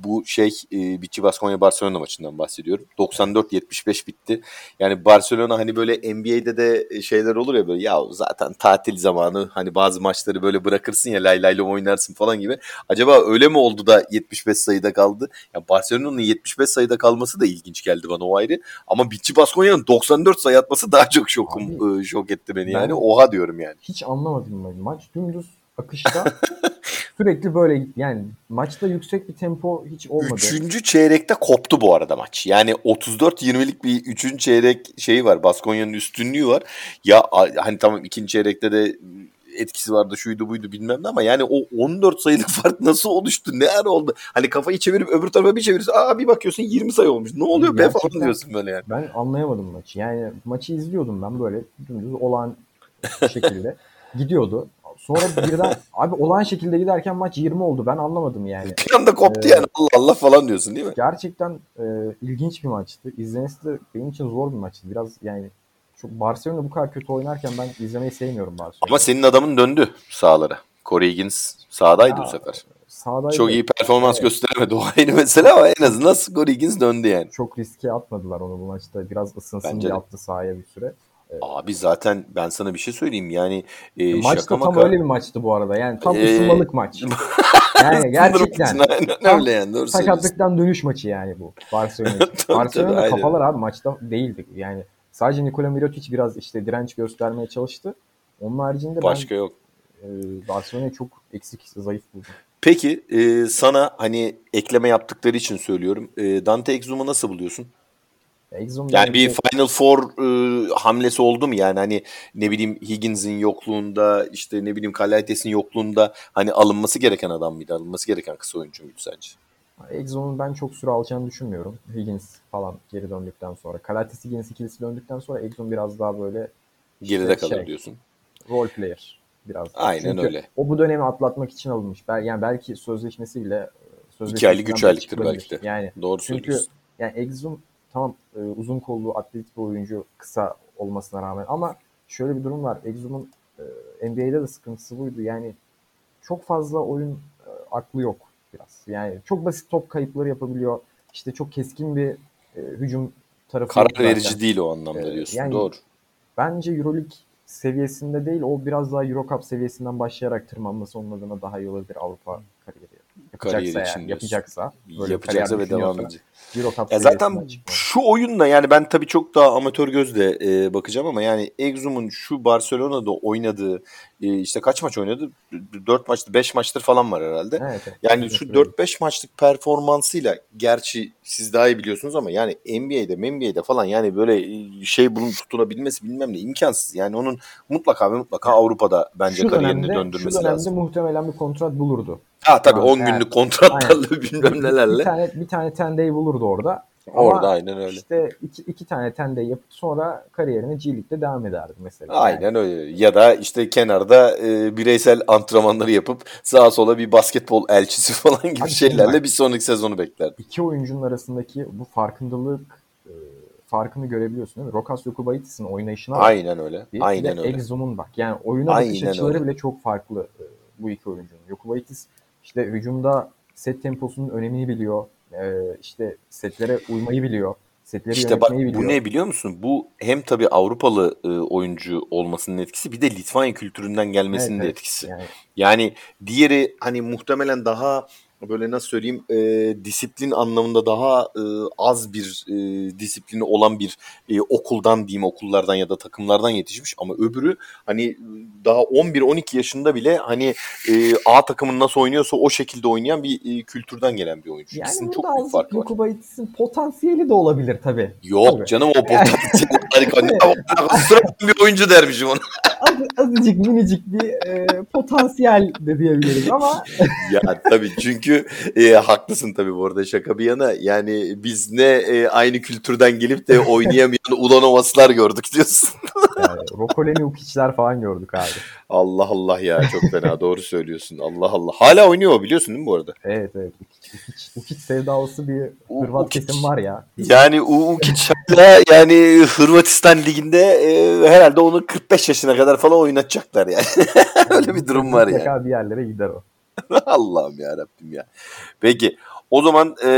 bu şey e, Bici Baskonya Barcelona maçından bahsediyorum. 94-75 bitti. Yani Barcelona hani böyle NBA'de de şeyler olur ya böyle ya zaten tatil zamanı hani bazı maçları böyle bırakırsın ya lay layla oynarsın falan gibi. Acaba öyle mi oldu da 75 sayıda kaldı? Ya Barcelona'nın 75 sayıda kalması da ilginç geldi bana o ayrı. Ama Bici Baskonya'nın 94 sayı atması daha çok şokum Abi, şok etti beni yani. Oha diyorum yani. Hiç anlamadım ben. Maç dümdüz akışta sürekli böyle yani maçta yüksek bir tempo hiç olmadı. Üçüncü çeyrekte koptu bu arada maç. Yani 34-20'lik bir üçüncü çeyrek şeyi var. Baskonya'nın üstünlüğü var. Ya hani tamam ikinci çeyrekte de etkisi vardı şuydu buydu bilmem ne ama yani o 14 sayılık fark nasıl oluştu ne ara oldu hani kafayı çevirip öbür tarafa bir çevirirsin aa bir bakıyorsun 20 sayı olmuş ne oluyor be falan diyorsun böyle yani. Ben anlayamadım maçı yani maçı izliyordum ben böyle dümdüz olan şekilde gidiyordu Sonra birden abi olan şekilde giderken maç 20 oldu. Ben anlamadım yani. Bir anda koptu ee, yani Allah Allah falan diyorsun değil mi? Gerçekten e, ilginç bir maçtı. İzlemesi de benim için zor bir maçtı. Biraz yani çok Barcelona bu kadar kötü oynarken ben izlemeyi sevmiyorum Barcelona. Ama senin adamın döndü sahalara. Corey Higgins sahadaydı ya, bu sefer. sahadaydı. Çok iyi performans evet. gösteremedi o ayrı mesele ama en azından skor Higgins döndü yani. Çok riske atmadılar onu bu maçta. Biraz ısınsın Bence diye attı sahaya bir süre. Abi zaten ben sana bir şey söyleyeyim yani e, Maç da tam maka... öyle bir maçtı bu arada yani tam ee... ısınmalık maç. yani gerçekten. Aynen öyle yani doğru Sakatlıktan dönüş maçı yani bu Barcelona için. Barcelona kafalar abi maçta değildi yani sadece Nikola Mirotic biraz işte direnç göstermeye çalıştı. Onun haricinde Başka ben, yok. E, Barcelona'yı çok eksik zayıf buldum. Peki e, sana hani ekleme yaptıkları için söylüyorum. E, Dante Exum'u nasıl buluyorsun? Yani bir Final Four e, hamlesi oldu mu yani hani ne bileyim Higgins'in yokluğunda işte ne bileyim Kalaites'in yokluğunda hani alınması gereken adam mıydı? Alınması gereken kısa oyuncu muydu sence? Exum'un ben çok süre alacağını düşünmüyorum. Higgins falan geri döndükten sonra. Kalaites Higgins ikilisi döndükten sonra Exum biraz daha böyle işte geride kalır şey, diyorsun. Role player biraz. Daha. Aynen Çünkü öyle. O bu dönemi atlatmak için alınmış. Yani belki sözleşmesi bile sözleşmesi İki aylık, üç aylıktır belki de. Yani Doğru çünkü söylüyorsun. yani Exum tamam e, uzun kollu atletik bir oyuncu kısa olmasına rağmen ama şöyle bir durum var. Exum'un e, NBA'de de sıkıntısı buydu. Yani çok fazla oyun e, aklı yok biraz. Yani çok basit top kayıpları yapabiliyor. İşte çok keskin bir e, hücum tarafı. Karar verici değil o anlamda diyorsun. Yani, Doğru. Bence EuroLeague seviyesinde değil o biraz daha Eurocup seviyesinden başlayarak tırmanması onun adına daha iyi olabilir Avrupa kariyeri yapacaksa Kariyer için yapacaksa böyle yapacaksa ve devam edecek. ya zaten şu oyunla yani ben tabii çok daha amatör gözle e, bakacağım ama yani Exum'un şu Barcelona'da oynadığı işte kaç maç oynadı? 4 maçtır 5 maçtır falan var herhalde. Evet, evet. Yani şu 4-5 maçlık performansıyla gerçi siz daha iyi biliyorsunuz ama yani NBA'de, NBA'de falan yani böyle şey bunun tutunabilmesi bilmem ne imkansız. Yani onun mutlaka ve mutlaka Avrupa'da bence şu kariyerini dönemde, döndürmesi lazım. Şu lazım. muhtemelen bir kontrat bulurdu. Ha tabii 10 yani, günlük kontratlarla aynen. bilmem nelerle. Bir tane bir tane ten day bulurdu orada. Orada Ama aynen öyle. İşte iki, iki tane ten day yapıp sonra kariyerine G League'de devam ederdi mesela. Aynen yani. öyle. Ya da işte kenarda e, bireysel antrenmanları yapıp sağa sola bir basketbol elçisi falan gibi Abi şeylerle bak, bir sonraki sezonu beklerdi. İki oyuncunun arasındaki bu farkındalık e, farkını görebiliyorsun değil mi? Rokas Yokubaitis'in oynayışına bak. Aynen öyle. Bir, Aynen bir öyle. Exum'un bak. Yani oyuna bakış açıları öyle. bile çok farklı e, bu iki oyuncunun. Yokubaitis işte hücumda set temposunun önemini biliyor. Ee, işte setlere uymayı biliyor. Setleri işte bak biliyor. bu ne biliyor musun? Bu hem tabii Avrupalı e, oyuncu olmasının etkisi bir de Litvanya kültüründen gelmesinin evet, de etkisi. Yani. yani diğeri hani muhtemelen daha böyle nasıl söyleyeyim e, disiplin anlamında daha e, az bir e, disiplini olan bir e, okuldan diyeyim okullardan ya da takımlardan yetişmiş ama öbürü hani daha 11-12 yaşında bile hani e, A takımın nasıl oynuyorsa o şekilde oynayan bir e, kültürden gelen bir oyuncu. Yani İkisinin çok büyük farkı var. Yokubaitis'in potansiyeli de olabilir tabi. Yok tabii. canım o potansiyel harika. bir oyuncu dermişim ona. Az, azıcık minicik bir e, potansiyel de diyebiliriz ama. ya tabii çünkü e, haklısın tabii bu arada şaka bir yana. Yani biz ne e, aynı kültürden gelip de oynayamayan Ulanovaslar gördük diyorsun. yani, Rokoleni Ukic'ler falan gördük abi. Allah Allah ya çok fena doğru söylüyorsun. Allah Allah. Hala oynuyor biliyorsun değil mi bu arada? Evet evet. Ukic, Ukic sevdalısı bir Hırvat Ukic. kesim var ya. Yani Ukic hala yani Hırvatistan liginde e, herhalde onu 45 yaşına kadar falan oynatacaklar yani. Öyle bir durum var yani. bir yerlere gider o. Allah'ım ya Rabbim ya. Peki o zaman e,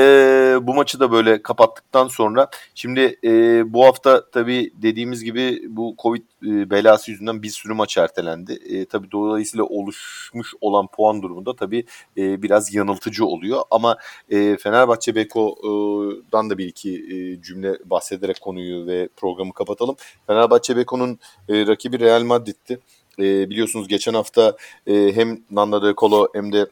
bu maçı da böyle kapattıktan sonra şimdi e, bu hafta tabii dediğimiz gibi bu Covid e, belası yüzünden bir sürü maç ertelendi. E, tabii dolayısıyla oluşmuş olan puan durumunda tabii e, biraz yanıltıcı oluyor. Ama e, Fenerbahçe Beko'dan da bir iki e, cümle bahsederek konuyu ve programı kapatalım. Fenerbahçe Beko'nun e, rakibi Real Madrid'ti. E, biliyorsunuz geçen hafta e, hem Nanda De Colo hem de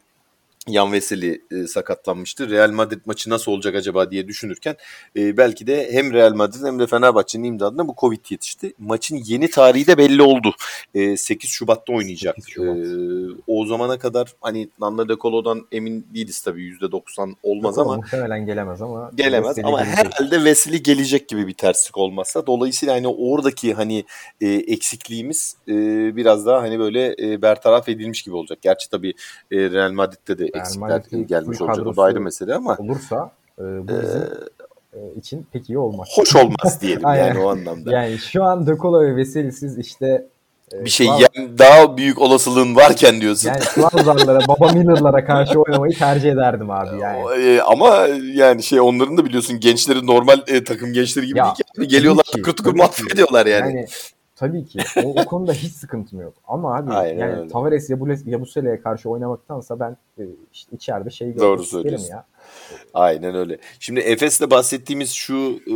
Yan Veseli e, sakatlanmıştı. Real Madrid maçı nasıl olacak acaba diye düşünürken e, belki de hem Real Madrid hem de Fenerbahçe'nin imdadına bu Covid yetişti. Maçın yeni tarihi de belli oldu. E, 8 Şubat'ta oynayacak. 8 Şubat. E, o zamana kadar hani Nanda De Colo'dan emin değiliz tabii %90 olmaz Yok, ama. Muhtemelen gelemez ama. Gelemez Veseli ama gelecek. herhalde Veseli gelecek gibi bir terslik olmazsa. Dolayısıyla hani oradaki hani e, eksikliğimiz e, biraz daha hani böyle e, bertaraf edilmiş gibi olacak. Gerçi tabii e, Real Madrid'de de eksikler gelmiş olacak. O da ayrı mesele ama. Olursa e, bu bizim e, için pek iyi olmaz. Hoş olmaz diyelim yani o anlamda. Yani şu an De Colo ve Veseli'siz işte e, bir şey yani daha büyük olasılığın varken diyorsun. Yani Schwarzer'lara, Baba Miller'lara karşı oynamayı tercih ederdim abi yani. E, ama yani şey onların da biliyorsun gençleri normal e, takım gençleri gibi ya, değil ki. Yani geliyorlar tıkır tıkır mahvediyorlar yani. yani. Tabii ki. O, o konuda hiç sıkıntım yok. Ama abi Aynen yani öyle. Tavares Yabusele'ye karşı oynamaktansa ben e, işte içeride şey görmek isterim ya. Aynen öyle. Şimdi Efes'te bahsettiğimiz şu e,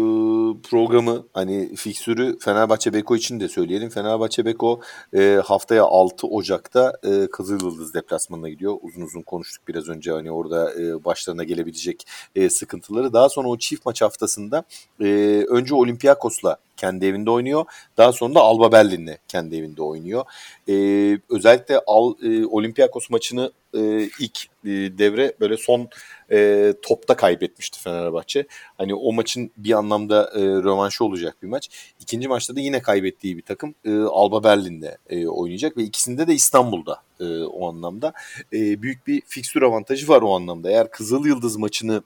programı hani fiksürü Fenerbahçe Beko için de söyleyelim. Fenerbahçe Beko e, haftaya 6 Ocak'ta e, Kızılyıldız deplasmanına gidiyor. Uzun uzun konuştuk biraz önce hani orada e, başlarına gelebilecek e, sıkıntıları. Daha sonra o çift maç haftasında e, önce Olympiakos'la kendi evinde oynuyor. Daha sonra da Alba Berlin'le kendi evinde oynuyor. Ee, özellikle Al, e, Olympiakos maçını e, ilk e, devre böyle son e, topta kaybetmişti Fenerbahçe. Hani o maçın bir anlamda e, rövanşı olacak bir maç. İkinci maçta da yine kaybettiği bir takım e, Alba Berlin'de e, oynayacak ve ikisinde de İstanbul'da e, o anlamda. E, büyük bir fikstür avantajı var o anlamda. Eğer Kızıl Yıldız maçını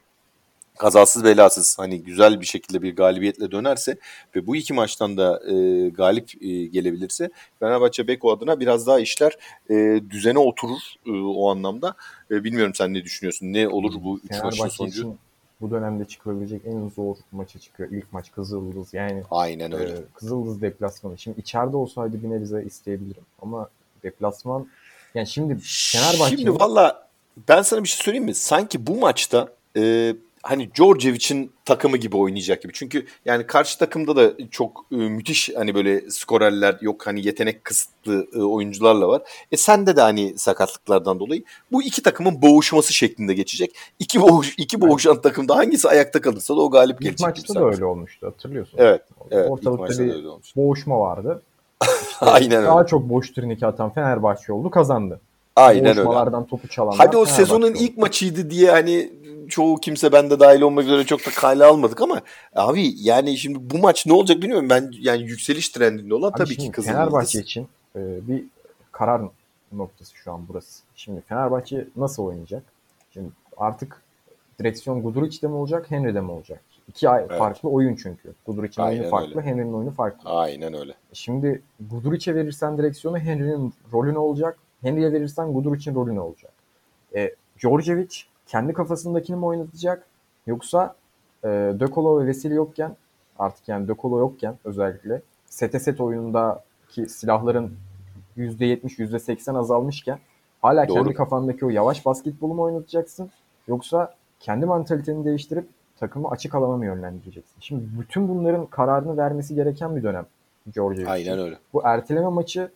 kazasız belasız hani güzel bir şekilde bir galibiyetle dönerse ve bu iki maçtan da e, galip e, gelebilirse Fenerbahçe Beko adına biraz daha işler e, düzene oturur e, o anlamda. E, bilmiyorum sen ne düşünüyorsun? Ne olur bu üç maçın sonucu? Için bu dönemde çıkabilecek en zor maça çıkıyor. İlk maç Kızıldız. Yani Aynen öyle. E, Kızıldız deplasmanı. Şimdi içeride olsaydı bir nebze isteyebilirim. Ama deplasman yani şimdi Fenerbahçe Şimdi valla ben sana bir şey söyleyeyim mi? Sanki bu maçta e, hani Djordjevic'in takımı gibi oynayacak gibi. Çünkü yani karşı takımda da çok e, müthiş hani böyle skorerler yok hani yetenek kısıtlı e, oyuncularla var. E sende de hani sakatlıklardan dolayı bu iki takımın boğuşması şeklinde geçecek. İki boğuş iki boğuşan takımda hangisi ayakta kalırsa da o galip ilk gelecek. İlk maçta da öyle olmuştu hatırlıyorsun. Evet. evet Ortalıkta bir boğuşma vardı. İşte Aynen daha öyle. çok boş turnike atan Fenerbahçe oldu kazandı. Aynen öyle. topu çalanlar. Hadi o sezonun ilk maçıydı diye hani çoğu kimse ben de dahil olmak üzere çok da kale almadık ama abi yani şimdi bu maç ne olacak bilmiyorum. Ben yani yükseliş trendinde olan abi tabii ki Kızıl Fenerbahçe için e, bir karar noktası şu an burası. Şimdi Fenerbahçe nasıl oynayacak? Şimdi artık direksiyon Guduric'de mi olacak, Henry'de mi olacak? İki evet. farklı oyun çünkü. Guduric'in oyunu farklı, Henry'nin oyunu farklı. Aynen öyle. Şimdi Guduric'e verirsen direksiyonu Henry'nin rolü ne olacak? Henry'e verirsen Guduric'in rolü ne olacak? E, Djordjevic kendi kafasındakini mi oynatacak yoksa e, Dökolo ve Vesili yokken artık yani Dökolo yokken özellikle sete set oyunundaki silahların %70 %80 azalmışken hala Doğru. kendi kafandaki o yavaş basketbolu mu oynatacaksın yoksa kendi mantaliteni değiştirip takımı açık alana mı yönlendireceksin? Şimdi bütün bunların kararını vermesi gereken bir dönem Georgia Aynen öyle. Bu erteleme maçı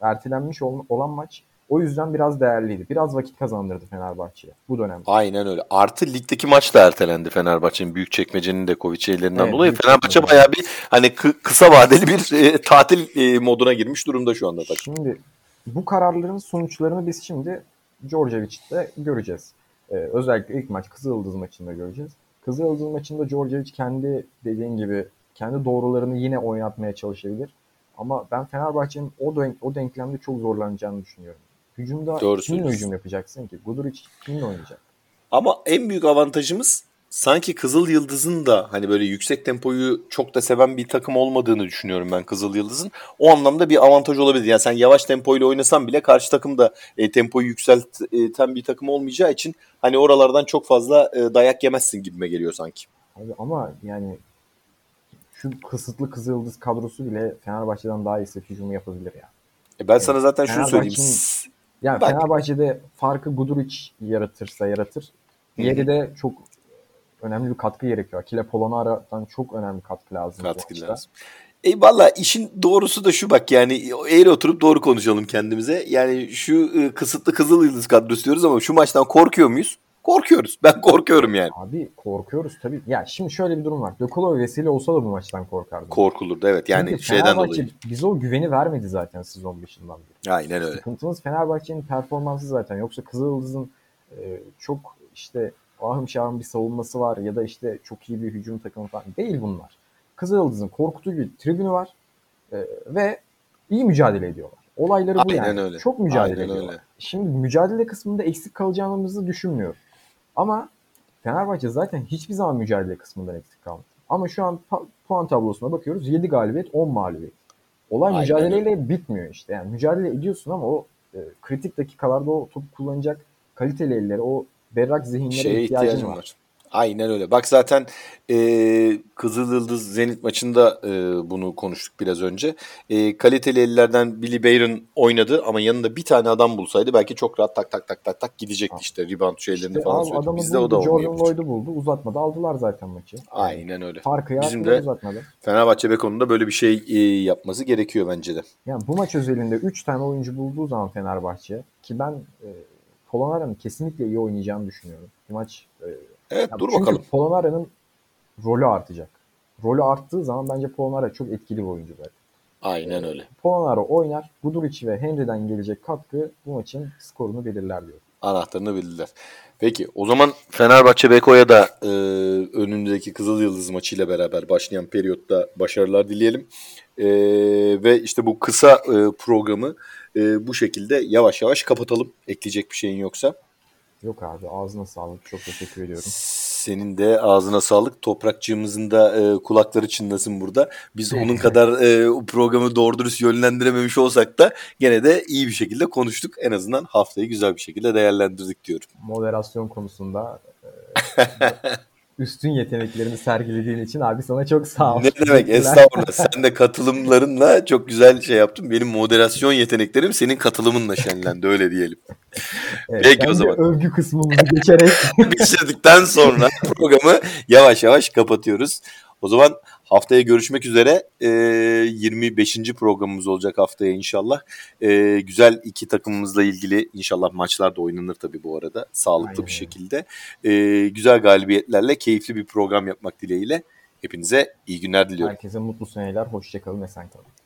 ertelenmiş olan maç o yüzden biraz değerliydi. Biraz vakit kazandırdı Fenerbahçe'ye bu dönem. Aynen öyle. Artı ligdeki maç da ertelendi Fenerbahçe'nin. büyük çekmecenin de Kovic ellerinden evet, dolayı. Fenerbahçe bayağı bir hani kı- kısa vadeli bir e, tatil e, moduna girmiş durumda şu anda. Tabii. Şimdi bu kararların sonuçlarını biz şimdi Djordjevic'te göreceğiz. Ee, özellikle ilk maç Kızıldız maçında göreceğiz. Kızıldız maçında Djordjevic kendi dediğin gibi kendi doğrularını yine oynatmaya çalışabilir. Ama ben Fenerbahçe'nin o, denk, o denklemde çok zorlanacağını düşünüyorum. Hücumda Doğru kiminle hücum yapacaksın ki? Guduric kiminle oynayacak? Ama en büyük avantajımız sanki Kızıl Yıldız'ın da hani böyle yüksek tempoyu çok da seven bir takım olmadığını düşünüyorum ben Kızıl Yıldız'ın. O anlamda bir avantaj olabilir. Yani sen yavaş tempoyla oynasan bile karşı takım da e, tempoyu yükselten bir takım olmayacağı için hani oralardan çok fazla e, dayak yemezsin gibime geliyor sanki. Abi ama yani şu kısıtlı Kızıl Yıldız kadrosu bile Fenerbahçe'den daha iyi hücumu yapabilir ya. E ben yani sana zaten şunu söyleyeyim. Yani Bak. Fenerbahçe'de farkı Guduric yaratırsa yaratır. Diğeri de çok önemli bir katkı gerekiyor. Akile Polonara'dan çok önemli katkı lazım. Katkı lazım. E valla işin doğrusu da şu bak yani eğri oturup doğru konuşalım kendimize. Yani şu e, kısıtlı Kızıl Yıldız kadrosu diyoruz ama şu maçtan korkuyor muyuz? Korkuyoruz. Ben korkuyorum yani. Abi korkuyoruz tabii. Ya şimdi şöyle bir durum var. Dökolov vesile olsa da bu maçtan korkardım. Korkulurdu evet. Yani Çünkü şeyden dolayı. bize o güveni vermedi zaten sezon başından beri. Aynen öyle. Sıkıntımız Fenerbahçe'nin performansı zaten. Yoksa Kızıldız'ın e, çok işte ahım şahım bir savunması var ya da işte çok iyi bir hücum takımı falan değil bunlar. Kızıldız'ın korkutucu bir tribünü var e, ve iyi mücadele ediyorlar. Olayları bu Aynen yani. Öyle. Çok mücadele Aynen ediyorlar. Öyle. Şimdi mücadele kısmında eksik kalacağımızı düşünmüyorum. Ama Fenerbahçe zaten hiçbir zaman mücadele kısmından eksik kalmadı. Ama şu an puan tablosuna bakıyoruz. 7 galibiyet, 10 mağlubiyet. olay Aynen. mücadeleyle bitmiyor işte. Yani mücadele ediyorsun ama o e, kritik dakikalarda o topu kullanacak kaliteli elleri, o berrak zihinlere Şeye ihtiyacın var. var. Aynen öyle. Bak zaten e, Kızıl Yıldız Zenit maçında e, bunu konuştuk biraz önce. E, kaliteli ellerden Billy Bayron oynadı ama yanında bir tane adam bulsaydı belki çok rahat tak tak tak tak tak gidecekti işte rebound şeylerini işte falan söyledi. Bizde o da Jordan Lloyd'u buldu. Uzatmadı. Aldılar zaten maçı. Aynen öyle. Farkı Bizim de uzatmadı. Fenerbahçe Beko'nun böyle bir şey e, yapması gerekiyor bence de. Yani bu maç özelinde 3 tane oyuncu bulduğu zaman Fenerbahçe ki ben e, Polonara'nın kesinlikle iyi oynayacağını düşünüyorum. Bu maç e, Evet dur çünkü bakalım. Polonara'nın rolü artacak. Rolü arttığı zaman bence Polonara çok etkili bir oyuncu zaten. Aynen öyle. Polonara oynar. Guduric ve Henry'den gelecek katkı bu maçın skorunu belirler diyor. Anahtarını belirler. Peki o zaman Fenerbahçe Beko'ya da e, önündeki Kızıl Yıldız maçıyla beraber başlayan periyotta başarılar dileyelim. E, ve işte bu kısa e, programı e, bu şekilde yavaş yavaş kapatalım. Ekleyecek bir şeyin yoksa. Yok abi ağzına sağlık. Çok teşekkür ediyorum. Senin de ağzına sağlık. Toprakçığımızın da e, kulakları çınlasın burada. Biz onun kadar e, programı doğru dürüst yönlendirememiş olsak da gene de iyi bir şekilde konuştuk. En azından haftayı güzel bir şekilde değerlendirdik diyorum. Moderasyon konusunda e, üstün yeteneklerini sergilediğin için abi sana çok sağ ol. Ne demek estağfurullah. Sen de katılımlarınla çok güzel şey yaptın. Benim moderasyon yeteneklerim senin katılımınla şenlendi öyle diyelim. Evet, Peki o zaman. Övgü kısmımızı geçerek. Bitirdikten sonra programı yavaş yavaş kapatıyoruz. O zaman haftaya görüşmek üzere. E, 25. programımız olacak haftaya inşallah. E, güzel iki takımımızla ilgili inşallah maçlar da oynanır tabii bu arada. Sağlıklı Aynen. bir şekilde. E, güzel galibiyetlerle keyifli bir program yapmak dileğiyle. Hepinize iyi günler diliyorum. Herkese mutlu seneler. Hoşçakalın. Esen kalın.